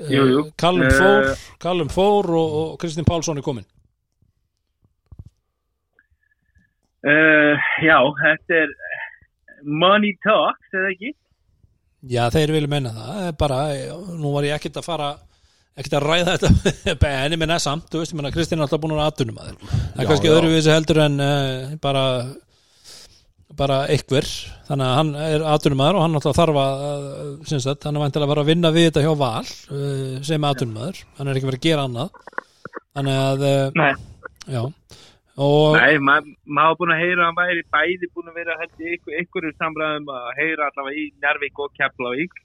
Eh, Jú, jú. Callum Eh, Fór Callum Fór og, og Kristinn Pálsson er komin Uh, já, þetta er money talks, eða ekki? Já, þeir vilja menna það. Það er bara, nú var ég ekkert að fara ekkert að ræða þetta. [LAUGHS] En ég menna samt, þú veist, ég menna Kristinn er alltaf búin að aðtunum að þeir það er kannski öðruvísi heldur en uh, bara bara einhver. Þannig að hann er aðtunumæður og hann alltaf þarf að að- sem sagt, hann er vantilega að vera að vinna við þetta hjá Val uh, sem aðtunumæður hann er ekki verið að gera annað. Þannig að, uh, Nei, já. Og Nei maður ma var búin að heyra að hann væri bæði búin að vera í ykkur, ykkur samræðum að heyra allavega í Njárvík og Keflavík.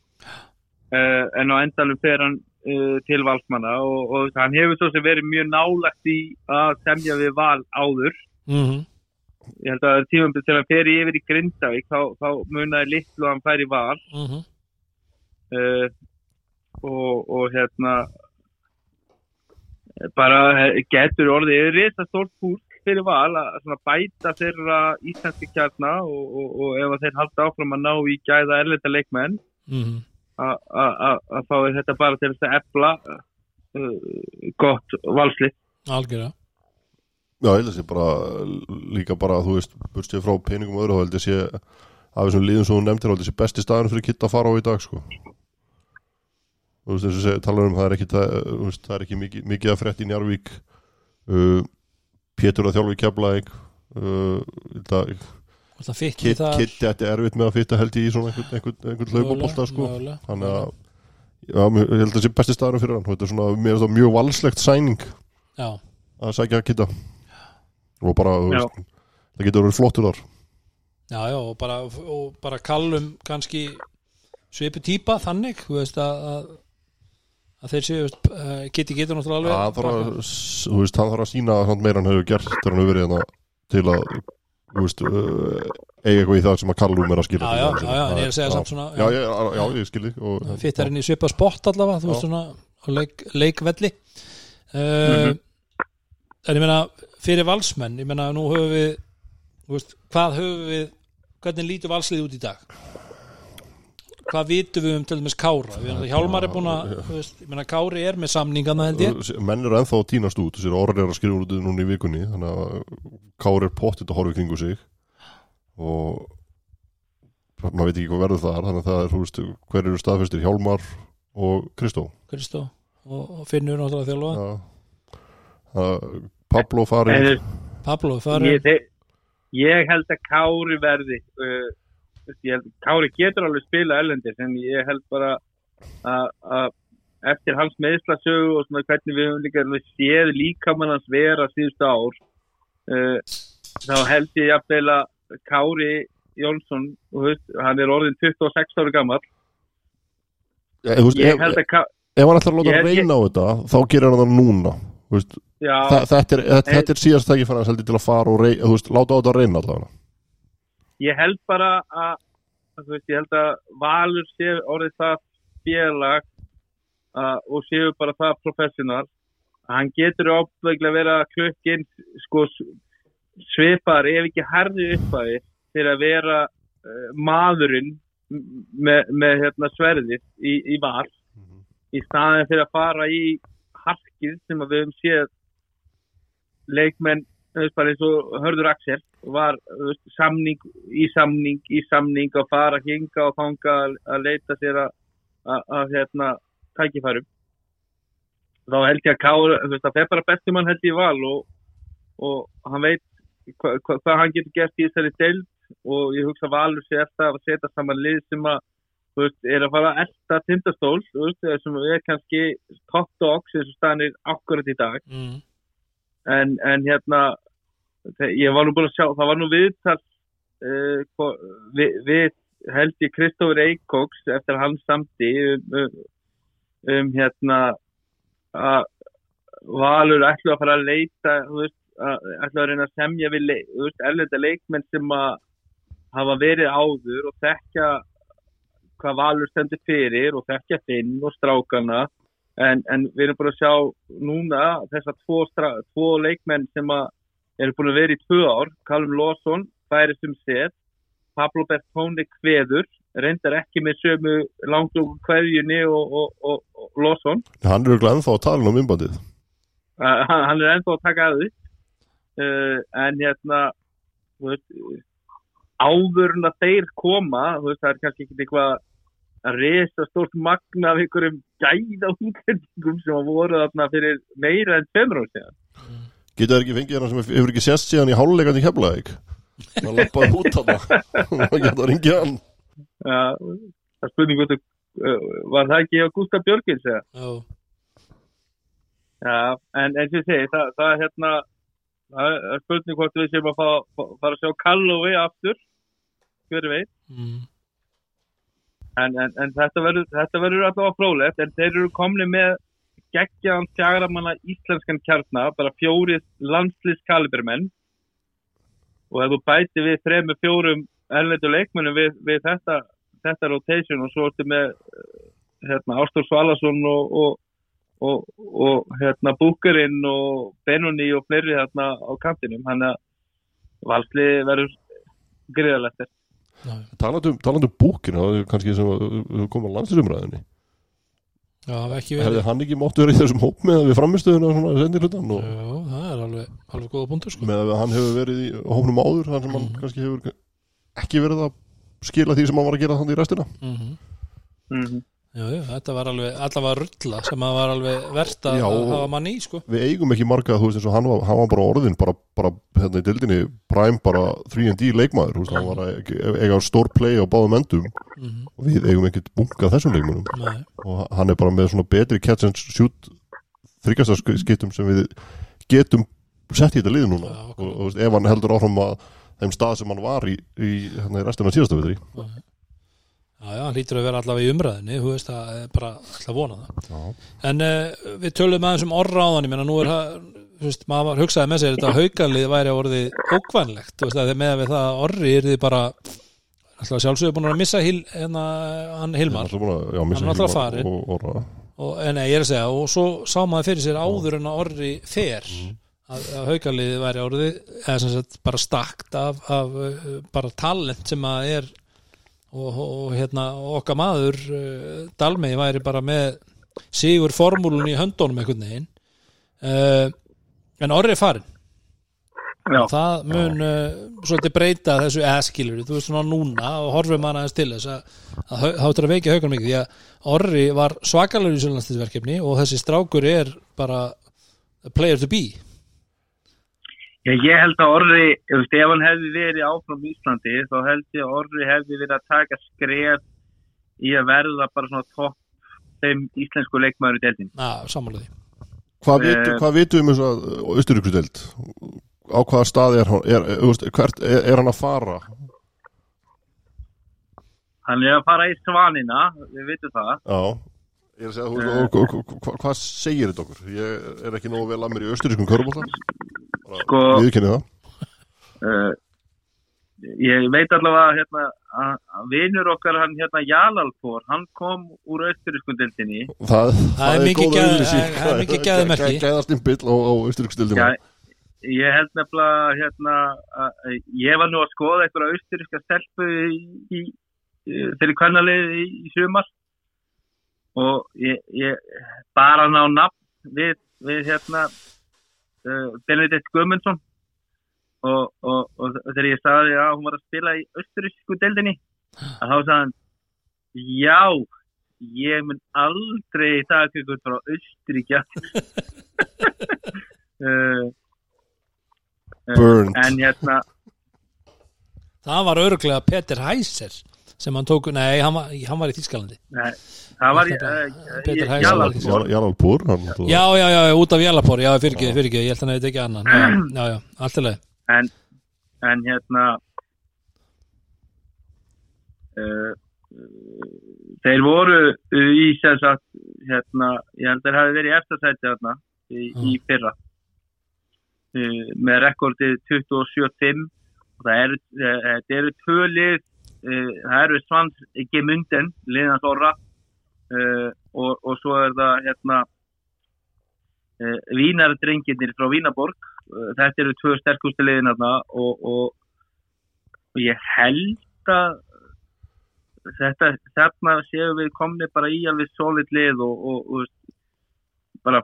Uh, en á endalum fer hann til valsmanna og, og hann hefur svo sem verið mjög nálagt í að semja við val áður. Mm ég held að tímum til hann fer yfir í Grindavík þá, þá munaði litlu að hann fær í val. -hmm. uh, og, og hérna bara eh, getur orðið reysa stórt hús fyrir val að bæta þeirra íslenski kjarna og, og, og ef að þeir halda áfram að ná í gæða erlenda leikmenn. Mm að- að að- að er þetta bara til þess að efla uh, gott valsli algjörða Já, ég held að sé bara líka bara, þú veist, burstið frá peningum og öðru, þá held ég sé af þessum líðum sem þú nefndir, þá held ég sé besti staðan fyrir kitt að fara á í dag, sko. Þú veist, eins og segja, talar um það er ekki, það, þú veist, það er ekki mikið, mikið að frétt í Njarvík uh, Pétur að þjálfi keflaðing uh, það, það fikk kitt, kitt, þetta er erfitt með að fitta held í svona einhvern, einhvern, einhvern hlaupabólta, sko. Þannig að, já, mér- ég held að það sé besti staðan fyrir hann, þetta er svona, mér er það mjög valslegt sæning já, að sækja kitta og bara, Já. veist, það getur verið flottur þar. Já, já og bara, og bara kallum kannski svipu típa þannig þú veist að, að, að þeir séu uh, geti getur náttúrulega Já, hann alveg þarf að, þú veist, hann þarf að sína hann meira hann hefur gert þegar hann hefur verið hérna til að, þú veist, uh, eiga eitthvað í það sem að Kallum er að skilja já, já, já, en ég er að segja samt svona Já, já, já, ég skilji og, fittar inn í svipa spott allavega þú veist svona leik, leikvelli. Uh, en ég meina fyrir valsmenn, ég meina nú höfum við þú veist, hvað höfum við hvernig lítur valslið út í dag hvað vitum við um til dæmis Kára? Við erum það Hjálmar er búin að meina Kári er með samningana held ég. Menn eru ennþá að tínast út þessir orðin er að skrifa út núna í vikunni þannig að Kári er pottitt að horfa kringu sig. Og maður veit ekki hvað verður þar þannig að það er, þú veist, hver eru staðfestir Hjálmar og Kristó. Kristó og, og Finnur náttúrulega þjálfa. Já. Það- Pablo Heyrðu, Pablo farið ég, ég held að Kári verði uh, ég held, Kári getur alveg spila erlendis en ég held bara að að eftir hans meðslasögu og svona hvernig við höfum líka alveg séð líkamann hans vera síðustu ár uh, þá held ég jafnvel að Kári Jónsson, hann er orðin 26 ára gammal ég ef, held að Ká- ef hann ætlar að láta Ég- ég- reyna á þetta þá gerir hann það núna já, Þa, þetta, er, er síðast ekki fann að seldi til að fara og rey, veist, láta á þetta að reyna allavega ég held bara að, veist, ég held að Valur sé orðið það félag að, og séu bara það professional. Hann getur ábygglega verið að klukkin sko svipar ef ekki herði uppæði fyrir að vera uh, maðurinn með, með hérna, sverðið í, í val. Í staðin fyrir að fara í harkið sem að við höfum séð leikmenn eins og Hörður Axel var veist, samning í samning í samning og fara hinga og fanga að, að leita sér að, að, að hérna, tækifærum þá held ég að Káur það fer bara bestum hann held ég val og, og hann veit hva, hva, hvað hann getur gert í þessari deild og ég hugsa að Valur sé eftir að setja saman lið sem að veist, er að fara að elda tindastól veist, sem er kannski top dogs eins og staðanir akkurat í dag mm. en, en hérna ég var nú búin að sjá, það var nú viðtal uh, hvo- við, við held ég Kristófur Eikóks eftir að hann samti um, um, um hérna að Valur ætlu að fara að leita veist, að, ætlu að reyna að semja við erlenda leikmenn sem að hafa verið áður og þekkja hvað Valur stendur fyrir og þekkja Finn og strákana. En, en við erum búin að sjá núna þessar tvo, tvo leikmenn sem að eru búin að vera í tvö ár. Callum Lawson, færist um set. Pablo Bertone kveður. Reyndar ekki með sömu langdóku kveðjunni og, og, og, og Lawson. Hann er auðvitað ennþá að tala um innbandið Uh, hann, hann er ennþá að taka að því. Uh, en hérna þú veist, áður en að þeir koma veist, það er kannski ekki eitthvað að resa stórt magna af einhverjum gæða útlendingum sem að voru þarna fyrir meira en tveimur ára síðan Getur það ekki fengið hann sem hefur ekki sést síðan í háluleikandi keflaðik Það lappaði út hann [LAUGHS] Það getur að ringja hann uh, það er spurning hvort uh, var það ekki á Gustaf Björgins eða? Já, Já, en eins og ég segi, það, það er hérna, það er spurning hvort við séum að fara að sjá Calloway aftur, hver veit, mm. en, en, en þetta verður, þetta verður allavega frólægt, en þeir eru komni með geggjaðan tjagaramanna íslenskan kjarnar, bara fjórið landslýskalibermenn og ef þú bæti við þrejum fjórum erlendu leikmennum við, við þetta, þetta rotation og svo ertu með eh, hérna, Ástór Svalason og, og og, og hérna Búkerinn og Benoni og fleiri hérna á kantinum. Hann að valsli verður greiðalegt já, Talandi um, um búkinu Það er kannski sem að við komum á landslýsumræðinni já, ekki verið Hefði hann ekki móttu verið í þessum hóp með við framistöðuna og svona sendir hlutan og Já, það er alveg, alveg góða punktur sko. með að hann hefur verið í hópnum áður þar sem hann Mhm. kannski hefur ekki verið að skila því sem hann var að gera þannig í restina mm mm -hmm. Já, já, þetta var alveg, allavega rulla sem að var alveg verðt að Já, hafa mann í sko. við eigum ekki marga, þú veist eins og hann var, hann var bara orðin bara, bara hérna í dildinni Prime bara 3D leikmaður, þú veist, hann var að eiga stór play á báðum endum. Mm og við eigum ekkert bunkað þessum leikmönum Nei, og hann er bara með svona betri catch and shoot þryggastarskiptum sem við getum sett í þetta lið núna. Já, og, og þú veist, ef hann heldur áfram að þeim stað sem hann var í, í, hérna, í restina síðasta vitri já, já, hann lítur að vera allavega í umræðinni þú veist, er bara alltaf að vona það. Já, En uh, við tölum aðeins um orra á þann ég menna nú er það, þú veist, maður hugsaði með sér þetta haukalið væri orðið ókvænlegt, þú veist, að með að við það að orri er þið bara alltaf sjálfsögur búin að missa hil, hérna, hann Hilmar. Að- já, missa Hann er alltaf Hilmar farinn. og, og, og, og, en nei, ég er að segja, og svo sá maður fyrir sér áður en að orri fer að, að haukaliðið væri orðið eða sem sagt bara stakt af, af uh, bara talent sem að er og, og, hérna okkar maður uh, Dalmei væri bara með sigur formúlun í höndunum einhvern veginn. Uh, en orri er farin Já, það mun uh, svolítið breyta þessu eskilur, þú veist svona núna og horfum hana aðeins til þess að þá er að veikja haugan mikið því að Orri var svakalegur í sjölandslisverkefni og þessi strákur er bara player to be Já, ég held að Orri, þú veist, ef hann hefði verið áfram í Íslandi, þá held ég að Orri hefði verið að taka skref í að verða bara svona topp þeim íslensku leikmaður í deildin. Na, sammálaði Hvað, Eh. vitu, hvað vitum við um þess að Östuríkusdeild? Á hvaða stað er hann? Er, er, er, hvert, er, er hann að fara? Hann er að fara í svanina, við vitum það. Já Ég er að segja, hva- hvað segir þetta okkur? Ég er ekki nógu vel að mér í östurískum körbólta Sko, það uh, ég veit allavega hérna, að að vinur okkar, hann hérna Jalalpor, hann kom úr austurískun deildinni. Það, Það er mikið auglýsing. það er mikið gæðamerki. Gæ- Gæðastimpill á, á östuríksdildina Já, ég held nefnilega hérna, að ég var nú að skoða einhverja austuríska stelpu í, í, fyrir kvennalið í, í sumar og ég, ég bara ná nafn við, við hérna Benedikt Guðmundsson. Og, og, og þegar ég sagði að hún var að spila í austurísku deildinni að þá sagði hann já, ég mun aldrei taka ykkur frá Austuríkja [LAUGHS] uh, Burned. en hérna Það var örglega Peter Heiser sem hann tók, nei, hann var, hann var í Þískalandi nei, það var Þetta- Peter Hæs- Jalalpor Jarlpúr Já, já, já, út af Jálapor, já, fyrirgeðu, fyrirgeðu, ég held að hann hefði ekki annan. Já, já, allt í leið en, en hérna uh, þeir voru í sem sagt hérna, ég held að þeir hafi verið í eftirsæti þarna í, í fyrra. Uh, með rekordið 27-5 og það eru, uh, eru tvö lið uh, það eru Svans ekki munden, liðan Þorra uh, og, og svo er það hérna uh, Vínardrenginir frá Vínaborg þetta eru tvö sterkustu liðin og, og, og ég held að þetta, þarna séum við komni bara í alveg solid lið og, og, bara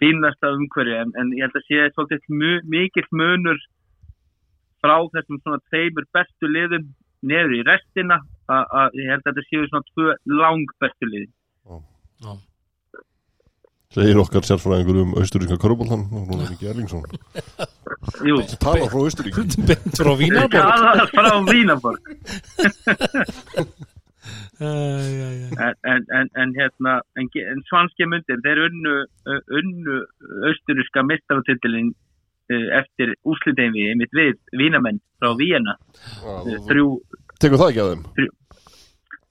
finnast af umhverju en, en ég held að sé svolítið mu, mikill munur frá þessum svona tveimur bestu liðum neður í restina að ég held að þetta séu svona tvö lang bestu lið Já. segir okkar sérfræðingur um austuríska köruboltan og hún er ekki Erlingsson. [LAUGHS] Jú, tala frá austuríki beint frá Vínarborg. það frá Vínaborg [LAUGHS] en, en, en, en hérna en, svanski myndir, þeir unnu unnu austuríska mistaratiltilin uh, eftir úsliteimi mitt við vínamenn frá Víena uh, þrjú, tekur það ekki að þeim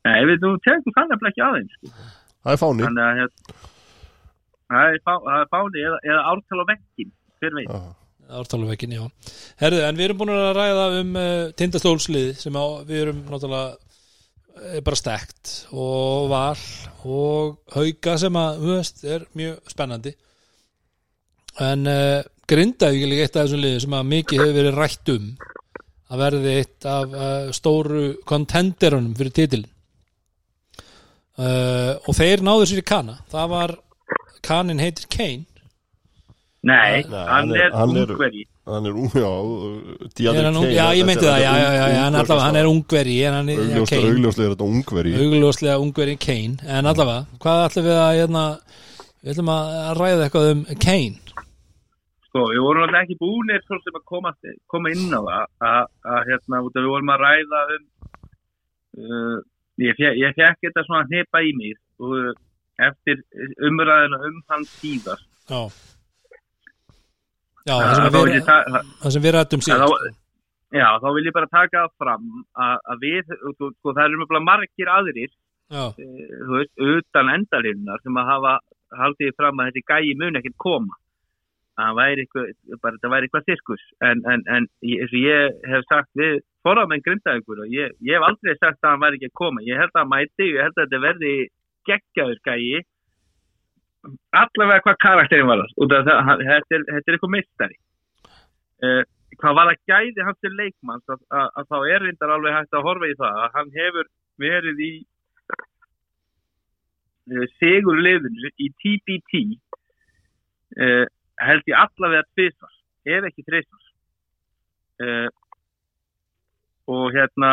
nei, við nú tegum það nefnilega ekki aðeins sko. það er fáni þannig að hérna það er, fá, það er fáni eða, eða ártal á vekkin hver veit, Já. Ártaluvekkin, já. Herðu, en við erum búin að ræða um uh, tindastólslið sem á, við erum náttúrulega bara stekt og val og hauka sem að, þú veist, er mjög spennandi. En uh, Grindavík er líka eitt af þessum liði sem að mikið hefur verið rætt um að verði eitt af uh, stóru kontenderunum fyrir titilin. Uh, og þeir náðu sér í kana. Það var, kanin heitir Kane. nei, Nei, hann er er- ungveri hann er ung, já ég meinti það, já, já, já, já, hann, allavega, hann er ungveri er augljóslega er þetta ungveri augljóslega ungveri Kane en allavega, hvað ætlum við að hérna, við ætlum að ræða eitthvað um Kane sko, við vorum alltaf ekki búinir svo sem að koma, koma inn á það að, hérna, við vorum að ræða um uh, ég, fe, ég fekk þetta svona hnipa í mér og uh, eftir umræðina um hann síðast. Já. Já, það sem, við, rættum þá- Já, þá vil ég bara taka það fram að, að við, sko, það eru mjög margir aðrir, þú veist, utan endalinnar sem að hafa haldið fram að þessi gæi mun ekkert koma. Að það væri eitthvað, sirkus. En, en, en ég- og ég hef sagt við forramenn grindaðugur og ég, ég hef aldrei sagt að hann væri ekki að koma. Ég held að hann mæti, ég held að þetta verði geggjaður gæi, allavega hvað karakterin var það. Hann- þetta er, þetta er eitthvað mistari. Uh, hvað var að gæði hans til leikmanns að, að, að þá er reyndar alveg hægt að horfa í það að hann hefur verið í uh, sigur liðinu í TBT uh, held ég allavega tvisvar, ef ekki þrisvar uh, og hérna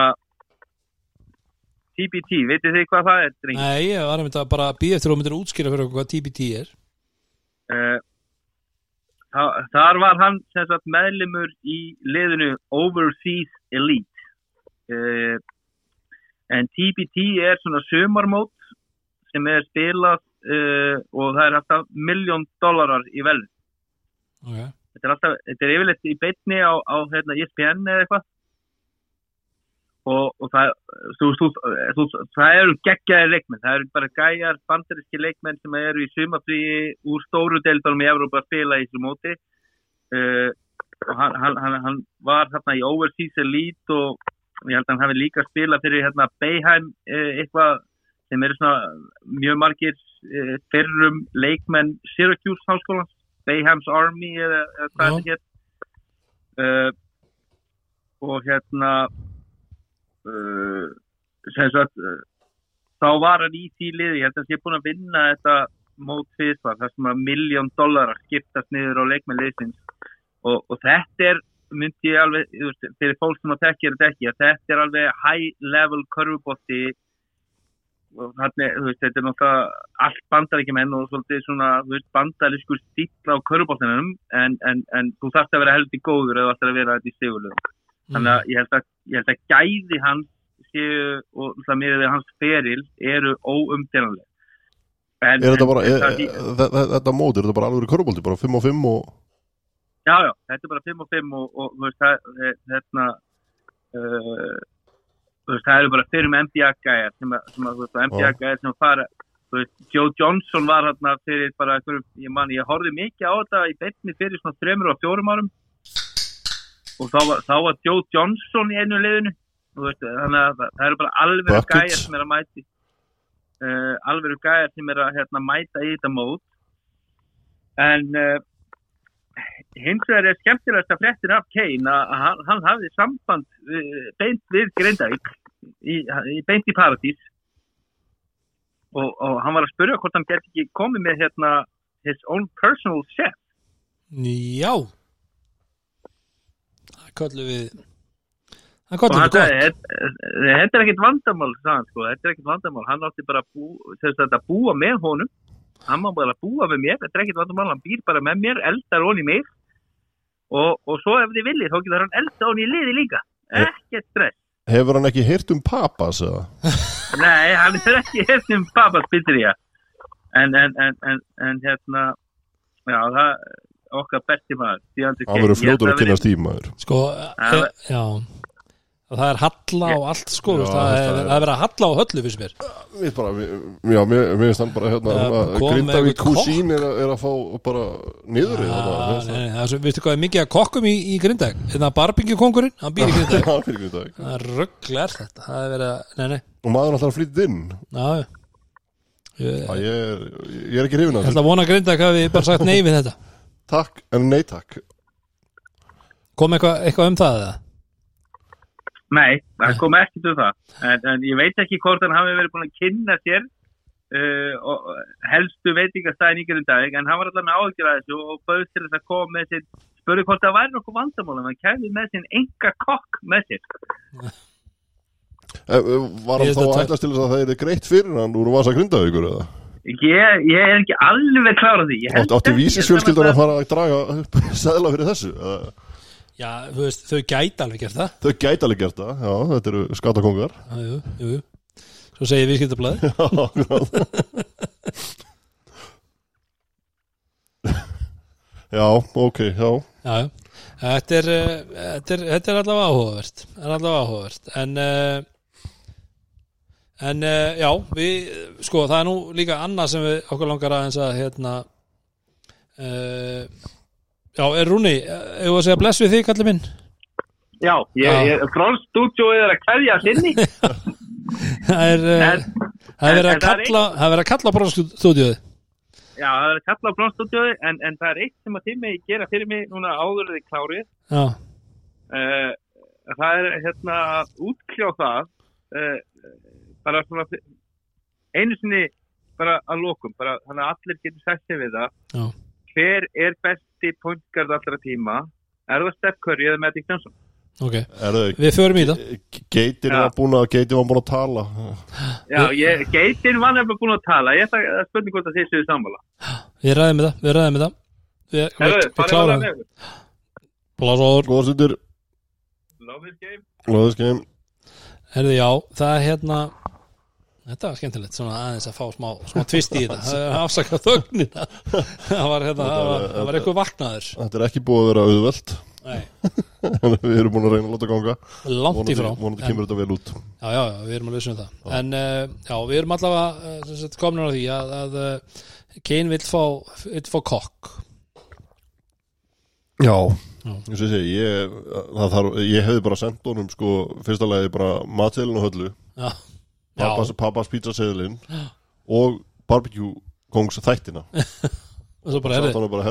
TBT, veitir þið hvað það er? drengir? nei, ég var að mynda bara að býja eftir og myndir útskýra fyrir okkur hvað TBT er Uh, þa- þar var hann sagt meðlimur í liðinu Overseas Elite uh, en TBT er svona sömarmót sem er spilað uh, og það er alltaf miljón dólarar í vel Ok, þetta er alltaf, þetta er yfirleitt í beitni á, á hérna, ESPN eða eitthvað. Og, og það, þú, þú, þú, það eru geggjaði leikmenn, það eru bara gæjar bandaríski leikmenn sem eru í sumafríi úr stóru deildunum í Evrópa að spila í þessu móti. Uh, og hann, hann, hann, var hérna í Overseas Elite og ég held að hann hafi líka spilað fyrir hérna Bayheim uh, eitthvað sem eru svona mjög margir uh, fyrrum leikmenn Syracuse háskólans Bayham's Army eða, hvað þetta hétt uh, og hérna uh, sem sagt uh, þá var hann í því liði. Ég held að hann sé búin að vinna þetta mót fyrstvar þar sem að miljón dólarar skiptast niður á leikmenn liðsins. Og, og þetta er myndi ég alveg, fyrir fólk sem að tekja þetta ekki, að þetta er alveg high level körfubótti og þannig, þú veist, þetta er náttúrulega allt bandaríkjumenn og svolítið svona, bandarískur stíl á körfubóttinum en, en, en þú þarfst að vera heldur góður eða þú þarfst að vera þetta í stigulegu þannig að ég held að, ég held að gæði hans séu og það með við hans feril eru óumdélanlega en, er þetta bara, er, er, þetta mót, er þetta bara alveg körubólti, bara 5 og 5 og Já, já, þetta er bara 5 og 5 og, og þú veist, það, eh, hérna, uh, veist, það eru bara fyrir með NBA-gæjar sem sem að, þú veist, NBA-gæjar sem fara, þú veist, Joe Johnson var hérna fyrir bara, ég man, ég horfði mikið á þetta í beinni fyrir svona þremur og fjórum árum. Og þá var, þá var Joe Johnson í einu liðinu, þú veist, þannig að það, það eru bara alveg Buckets. gæjar sem er að mæti, uh, alveg gæjar sem er að, hérna, mæta í þetta mót, en, uh, hins vegar er skemmtilegast að fréttin af Kane að hann, hann hafði samband uh, beint við Grindavík í, í, beint í Paradís. Og, og hann var að spyrja hvort hann geti ekki komið með hérna his own personal chef. Já. Það köllum við Það hann við gott. "Þetta- er ekkit vandamál sko, þetta er ekkit vandamál. Hann átti bara að, bú, sem sagt, að búa með honum hann má bara búa með mér þetta er ekkit vandamál, hann býr bara með mér eldar honi mig. Og, og svo ef þið viljið þá getur hann elda honi í liði líka. Ekkert stress. Hefur hann ekki heyrt um papas? [LAUGHS] Nei, hann er ekki hefn um Papas Pizzeria en, en, en, en, en hérna já, það okkar besti maður Hann verður Ég held að kynast tímaður Sko, Já, já Það er halla og allt sko Já, það, er, það það verið að halla á höllu fyrst mér. Við bara, já, mér mér finnst hann bara hérna, hérna Grindavík kúsín er, að- er að fá bara niður Já, þetta nei, það. er Veistu hvað er mikið að kokkum í, í Grindag Þetta barbingikongurinn, hann býr í [LAUGHS] fyrir Grindavík. Það er rugglega þetta Það er verið að, nei, nei, Og maður alltaf að flytja inn. Já, Ég, ég, er, ég er ekki hrifin að að vona að Grindag hafi bara sagt nei við þetta. Takk, en nei takk. Kom eitthvað eitthva um það eða? Nei, það kom ekkert um það en, en ég veit ekki hvort hann hafi verið búin að kynna sér uh, og, helstu veitingastæðin í Grindavík en hann var allavega með áhyggjur að þessu og bauðst til þess að koma með sér spurði hvort það væri nokkuð vandamál en hann kæði með sér enga kokk með sér Eh, eh, Var hann þá að ætlast til þess að það er greitt fyrir hann úr vasa Grindavíkur eða? ég, ég er ekki alveg klára því ekki, vísisfjölskyldan ég að fara að draga upp [LAUGHS] seðla fyrir þessu eða? Já, veist, þau gæti alveg gert það. Þau gæti alveg gert það, já, þetta eru skatakongar Já, jú, jú, Svo segir viðskiptablaði Já, ok, já. Já, já Þetta er, uh, þetta er, þetta er allavega áhugavert er allavega áhugavert. En uh, en uh, já, við sko, það er nú líka annað sem við okkur langar aðeins að hérna uh, já, er Rúni ég var að segja bless við þig, kallið minn? Já, ég, Já. ég, frónstúdjóið er að kveðja sinni. [LAUGHS] Það er, En- það er verið að er kalla það er verið að kalla á bróðstúdíuð Já, það er að kalla á frónstúdjóið en, en það er eitt sem að megi gera fyrir mig núna áður þið klárið. Já, uh, það er hérna að útkljá það uh, bara svona einu sinni bara að lokum bara þannig að allir getur sér við það. Já. hver er besti pointgard allra tíma. Er það Steph Curry eða Magic Johnson? Ok. Er það við förum í það. Geitin Já. var búin að Geitin var búin að tala. Já, ég, Geitin var nefnilega búin að tala. Ég ætla að spurning hvort að þið séu sammála. Við ræðum með það, við ræðum með það. Við, við, Herðu, við farið klárum það. með ykkur. Blásóður. Góða stundir, Love this game. Game. Herði, já, það er hérna Þetta var skemmtilegt, svona aðeins að fá smá, smá tvist í þetta, það afsakað þögnina. Það var hérna, var, var eitthvað vaknaður. Þetta er ekki búið að vera auðvelt. Nei, En við erum búin að reyna að láta ganga. Langt Vonandi, í frá vonandi en, kemur þetta vel út. Já, já, já, við erum alveg sem það. En uh, já, við erum allavega uh, sem sagt, komin á því að, að uh, Kane vill fá, fá kokk. Já. Já. Ég, sé, ég, þarf, ég hefði bara sendt honum sko, fyrsta lagi bara matseðlun og höllu. Já, pappas pizzaseðlin og barbecue kongs þættina. [LAUGHS] Og svo bara, var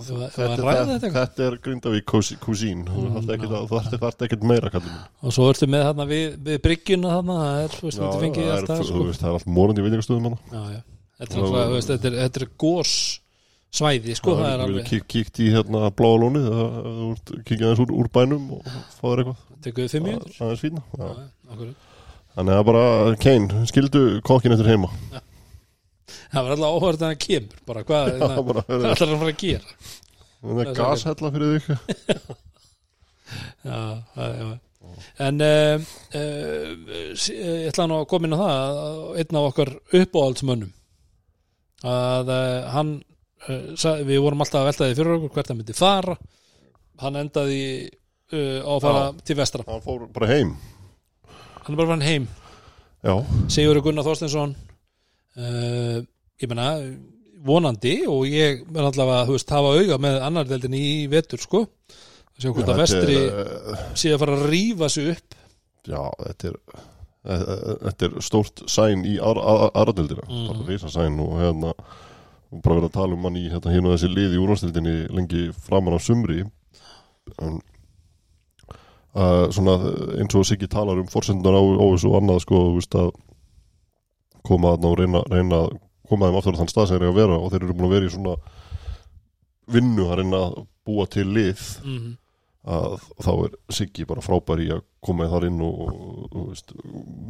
þetta, er Grindavík kúsín. Þú ekkert þarft- þarft ekkert meira Og svo ertu með þarna við, við bryggjuna Það er, það allt er, það það er morandi veitingastöðum Þetta er, er, er gós svæði, sko, það er alveg kík, kíkt í hérna bláa lónið kíkja aðeins úr, úr bænum og fá þér eitthvað. Tekur við fimm Já, Já. já. Þannig að bara, Kane, skildu kokkin eftir heima. Það var alltaf áhverð að kemur bara hvað, Já, hvað bara, ætlar herru, hann að fara að gera? Það er er gashella fyrir þig. Já, já, já. En uh, uh, ég ætla nú að koma inn á það að einn af okkar uppáhaldsmönnum að uh, hann sagði, við vorum alltaf að velta því fyrir okkur hvert hann myndi fara. Hann endaði uh, á að fara til vestra. Hann fór bara heim hann er bara farin heim. Já, Sigur Gunnar Þorsteinsson uh, ég meina vonandi og ég er allavega þú veist, hafa auga með annar deildin í vetur sko. Sjá hvort að vestri er, sé að fara að rífa sig upp. Já, þetta er þetta er stórt sæn í aðradildina, Mhm. bara reysa sæn og hérna bara verið að tala um hann í hérna, hérna þessi lið í úrvastildinni lengi framan á sumri. En uh, svona eins og Siggi talar um forsendunar á, á þessu og annað sko, veist að koma þarna og reyna, reyna að koma þeim aftur á þann stað sem þeir eru að vera og þeir eru búin að vera í svona vinnu að reyna að búa til lið mm að þá er Siggi bara frábær í að koma þar inn og, og, og veist,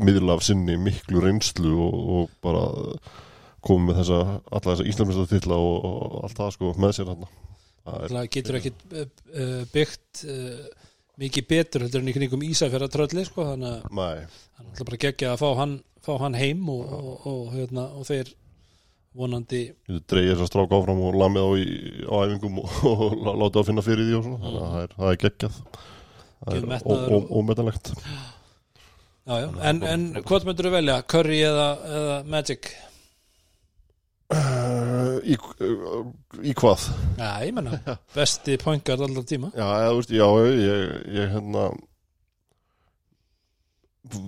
miðla af sinni miklu reynslu og, og bara koma með þessa, alla þessa íslamistartilla og, allt það sko með sér hann getur ekki uh, byggt uh, mikið betur heldur en í kringum Ísafjara trölli sko, þannig að hann ætla bara gegja að fá hann, fá hann heim og, og, og, hérna, og þeir vonandi ég dreigir þess að stráka áfram og lamið á, í, á æfingum og, og lá- láta að finna fyrir því og svona þannig að það er, það er geggjað það er ómetanlegt já, já. En, en hvað myndur þú velja? Curry eða, eða Magic? Uh, í, uh, í hvað? Já, ég menna, [LAUGHS] besti poingar allar tíma Já, þú veist, já, ég, ég hérna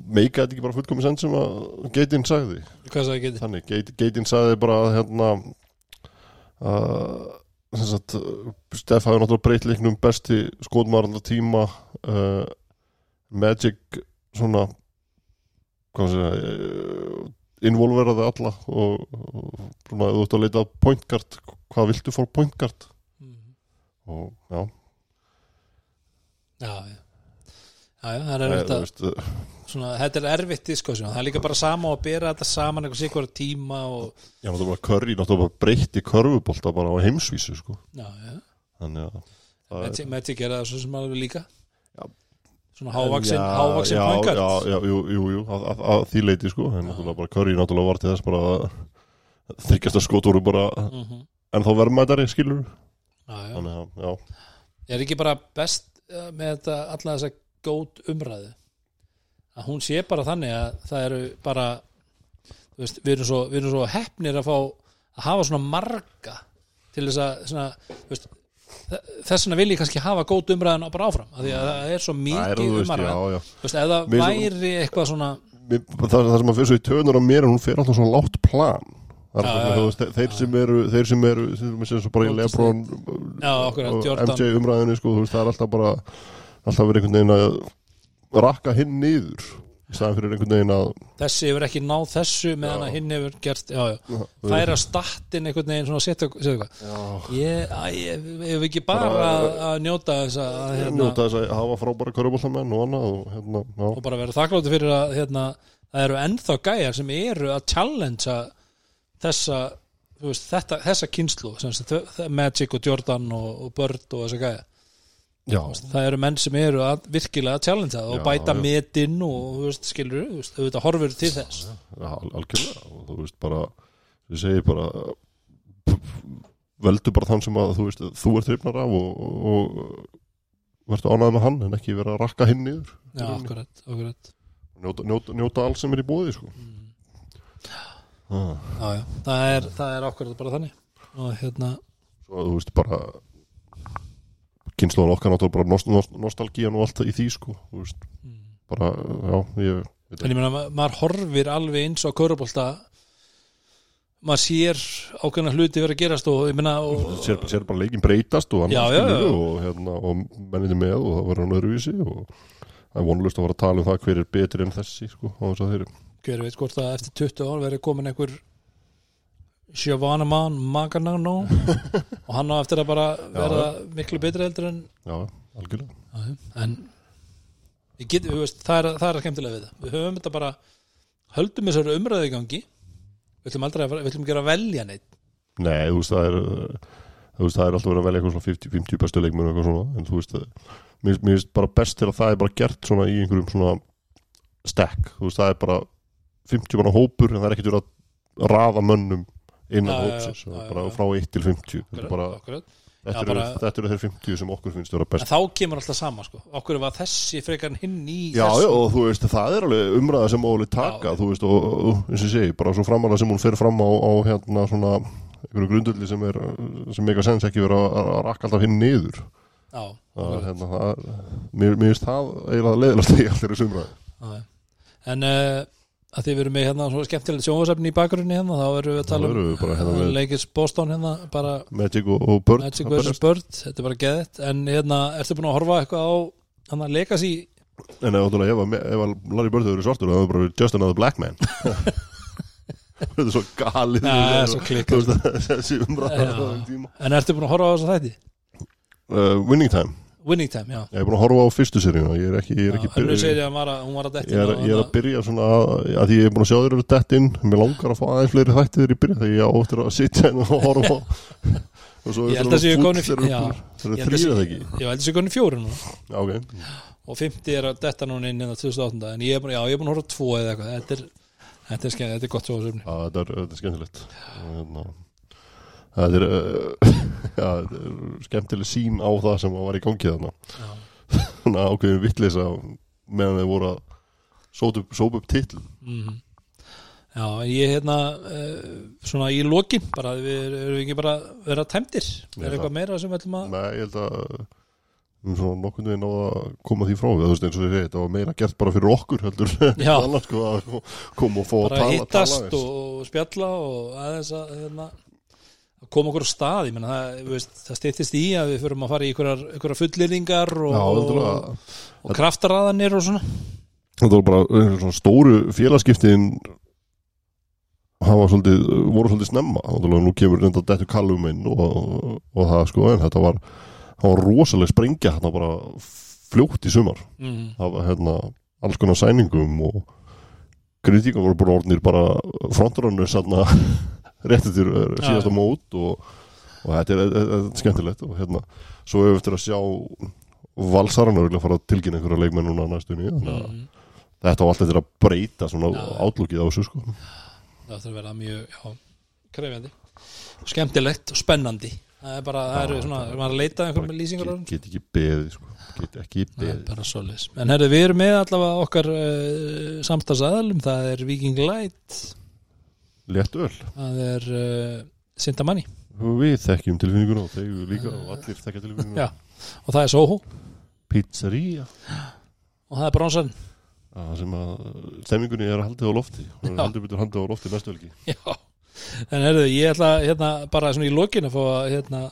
meika þetta ekki bara fullkomis enn sem að Geitin sagði Hvað sagði geti? þannig, Geit, Geitin sagði bara að hérna sem sagt, Steff hafi náttúrulega breytt leiknum besti skotmar alltaf tíma uh, Magic svona hvað sé uh, involveraði alla og, og ef þú ert að leita point guard hvað viltu fór point guard Mhm. og já, Já, já Já, já, það er það erfitt að uh, svona, þetta er erfitt diskusjón, það er líka bara sama og að bera þetta saman eitthvað sikur tíma og Já, náttúrulega Curry náttúrulega bara breytti körfubólta bara á heimsvísu sko. já, já, Þannig að það Magic er það svo sem alveg líka Já. Svona hávaksin, Já, hávaksin já, Já, jú, jú, jú að, að, að því leiti sko. En náttúrulega bara Curry náttúrulega var til þess bara að þykjast að skot voru bara Mhm. en þá verðmætari skilur já, já. Þannig að, já, er ekki bara best eh, með þetta alla þessa góð umræðu að hún sé bara þannig að það eru bara veist, við, erum svo, við erum svo hefnir að fá að hafa svona marga til þess að svona, veist, þess vegna vil ég kannski hafa góð umræðan bara áfram af því að það er svo mikið umræðan Mér- væri eitthvað svona Mér, það, það sem að fyrir svo í töðunar á mér hún fer alltaf svona látt plan. Já, þú veist, þeir- þeir sem eru þeir sem eru, sem sem svo bara í Lebron. MJ umræðinu sko, veist, það er alltaf bara alltaf verið einhvern veginn að rakka hinn niður. í staðan fyrir einhvern veginn að þessi hefur ekki náð þessu meðan að hinn hefur gert já, já. þú færa stattin einhvern veginn svona að setja, ég, æ, ég, ég hef ekki bara að, að njóta þess að að, hérna, njóta þess að hafa frábæra körubóltamenn og annað og hérna, og bara vera þakkláttu fyrir að hérna, það eru ennþá gæjar sem eru að challengea þessa veist, þetta, þessa kynslu Magic og Jordan og, og Bird og þessa gæja já, það eru menn sem eru að, virkilega að challengea og Já, bæta já. metinn og þú veist, skilur þú veist, auðvitað horfur til þess algjörlega og þú veist bara, við segir bara veldu bara þann sem að þú veist, þú ert hrifnar af og, og, og verður ánægð með hann en ekki vera að rakka hinn niður já, akkurat, akkurat njóta, njóta, njóta allt sem er í bóði sko. ah. já, já. Það, er, það er akkurat bara þannig og hérna svo þú veist bara kynnslóðan okkar náttúrulega bara nost, nost, nostalgían og allt í því sko, veist, bara, já, ég en ég meina, ma- maður horfir alveg eins á körubólta maður sér ákveðna hluti verið að gerast og ég meina og, sér, sér bara leikin breytast og, Já, já, já. og, hérna, og menninni með og það verður hann öðruvísi og það er vonlust að fara að tala um það hver er betri en þessi sko, hver veit hvort að eftir 20 ár verið komin einhver Sjövanemann Maganano og hann á eftir að bara verða miklu betri heldur en já, algjörlega. En við veist, það er, það er skemmtilega við það. Við höfum þetta bara höldum þessari umræðu í gangi. Við ætlum aldrei að, við ætlum ekki að velja neitt Nei, þú veist, það er þú veist, það er alltaf verið að velja eitthvað svona 50, 50 bestu leikmenn eitthvað svona, en þú veist mér, mér finnst bara best til að það er bara gert svona í einhverjum svona stekk, þú veist, það er bara 50 manna hópur en það er ekkert verið að raða mönnum innan hópsins, frá 1 til 50 þetta er eru, bara- þetta eru þeir 50 sem okkur finnst vera en best þá kemur alltaf sama sko. okkur var þessi frekar en hinn í Já, já, og þú veist, það er alveg umræða sem óli taka, Já. þú veist, og, og eins og segi, bara svo framalega sem hún fer fram á, á hérna svona einhverju grundulli sem er, sem eitthvað sens ekki vera að, að rakka alltaf hinn niður. Já, það hérna, það mér, mér finnst það eiginlega leiðilegast í allir þessu umræði já. en uh, að því við erum með hérna svo skemmtilegt sjónvarsefni í bakgrunni hérna þá erum við að tala Þá bara hérna um með- leikis Boston hérna bara Magic og, og Bird. Magic að vs. Bird, þetta er bara geðið en hérna, ertu búin að horfa eitthvað á hann að leikast í En ef, ef, ef, ef að Larry Bird hefur verið svartur það hefur bara just another black man. [LAUGHS] Þetta er svo galið. Nei, það er svo [LAUGHS] tíma. en ertu búin að horfa á þess að þætti? uh, Winning Time Winning Time, já, Ég er búin að horfa á fyrstu seríuna Ég er ekki, ég er ekki að hún var að, hún var að detti ég er, ég er að byrja svona að, að því ég er búin að sjá þér eru dett inn mér langar að fá aðeins fleiri þætti þegar ég byrja þegar ég á eftir að sitja inn og horfa. Á [LAUGHS] og svo að séu fúll komin- þegar það eru Ég held að þrýra það ekki? Já, þetta sé konni fjóru núna. Ok, og 50 er að detta núna inn innan 2008 en ég er búin, já, ég er búin að horfa tvo eða eitthvað. Þetta er, þetta er, skemmt, þetta er Það er, uh, [LAUGHS] já, þetta er skemmtileg sín á það sem var í gangi þarna. Já, [LAUGHS] Þannig að ákveðin vitleisa meðan þeir voru að sópa upp, upp titl. Mm já en ég hérna uh, svona í lokin bara við erum við ekki bara að vera tæmdir? Er eitthvað meira sem við ætlum að Nei, ég held að um svona nokkurnu veginn á að koma því frá. Þú veist eins og segi, þetta var meira gert bara fyrir okkur heldur Já. annars sko að koma og fá að bara hittast tala og, og spjalla og aðeins að hérna, að koma okkur á stað ég menna það, veist, það stýttist í að við förum að fara í einhverjar fullyrðingar og, Já, og, og kraftaraðanir og svona. Þetta var bara svona stóru félagskiptin svolítið, voru svolítið snemma. Náttúrulega nú kemur reynda dettu kallum inn og, og það sko en þetta var var rosaleg sprengja hérna bara fljótt í sumar. Mm. það var hérna alls konar sæningum og kritíkan voru bara orðnir bara frontrunner sanna rétt eftir eh, síðasta Já. mót og, og þetta er, er, er skemmtilegt og hérna svo hefur við eftir að sjá valsarana vilja fara að tilkynna einhverja leikmenn núna næstunni Mm. þetta var alltaf til að breyta svona Já. átlúkið á þessu sko. Það þarf að vera mjög já, krefjandi. Skemmtilegt og spennandi. Það er bara, það eru svona, maður er að leita einhverjum lýsingar á get, get ekki beðið sko. Get ekki beðið. bara solis En herðu, við erum með allavega okkar uh, samstagsæðalum, það er Viking Light létt öl. Það er uh, Sintamanni við þekkjum tilfinninguna og þeir líka og allir þekkja tilfinninguna. Já. og það er Soho. Pizzeria. Og það er Bronsan. Það sem að stemmingunni er haldið á lofti. Og Já. heldur betur haldið á lofti næstu helgi. Já, en herðu, ég ætla hérna bara svona í lokin að fá að hérna,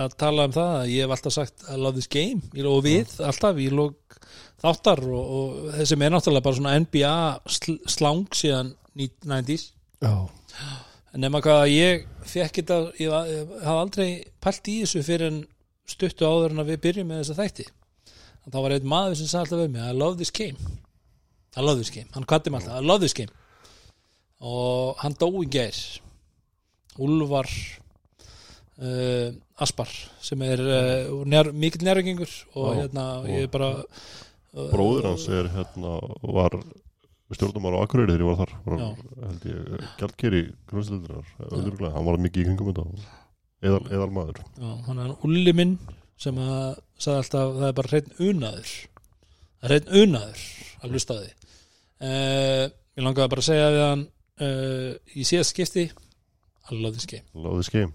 að tala um það að ég hef alltaf sagt I love this game, ég og við alltaf í lok þáttar og, og þessi með náttúrulega bara svona NBA sl slang síðan 90s Já Nema hvað að ég fekk þetta, ég, ég hafði aldrei pælt í þessu fyrir en stuttu áður en að við byrjum með þessa þætti. Þá var einn maður sem sagði alltaf við mig, I love this game. I love this game. Hann kvatti mig alltaf, I love this game. Og hann dó í gær. Úlfar uh, Aspar, sem er uh, nær, mikill nærgengur og Já, hérna, og- ég er bara... Uh, Bróður hans er hérna var stjórnumar á Akureyri þegar ég var þar var, Já. held ég gjaldkeri grunnstildurar öðruglega, hann var mikið í kringum þetta eðal, eðal maður Já, hann er Ulli minn sem að sagði alltaf það er bara hreinn unaður það er hreinn unaður að hlusta því uh, ég langaði bara að segja við hann uh, í síðast skipti I love this game Láðið skeim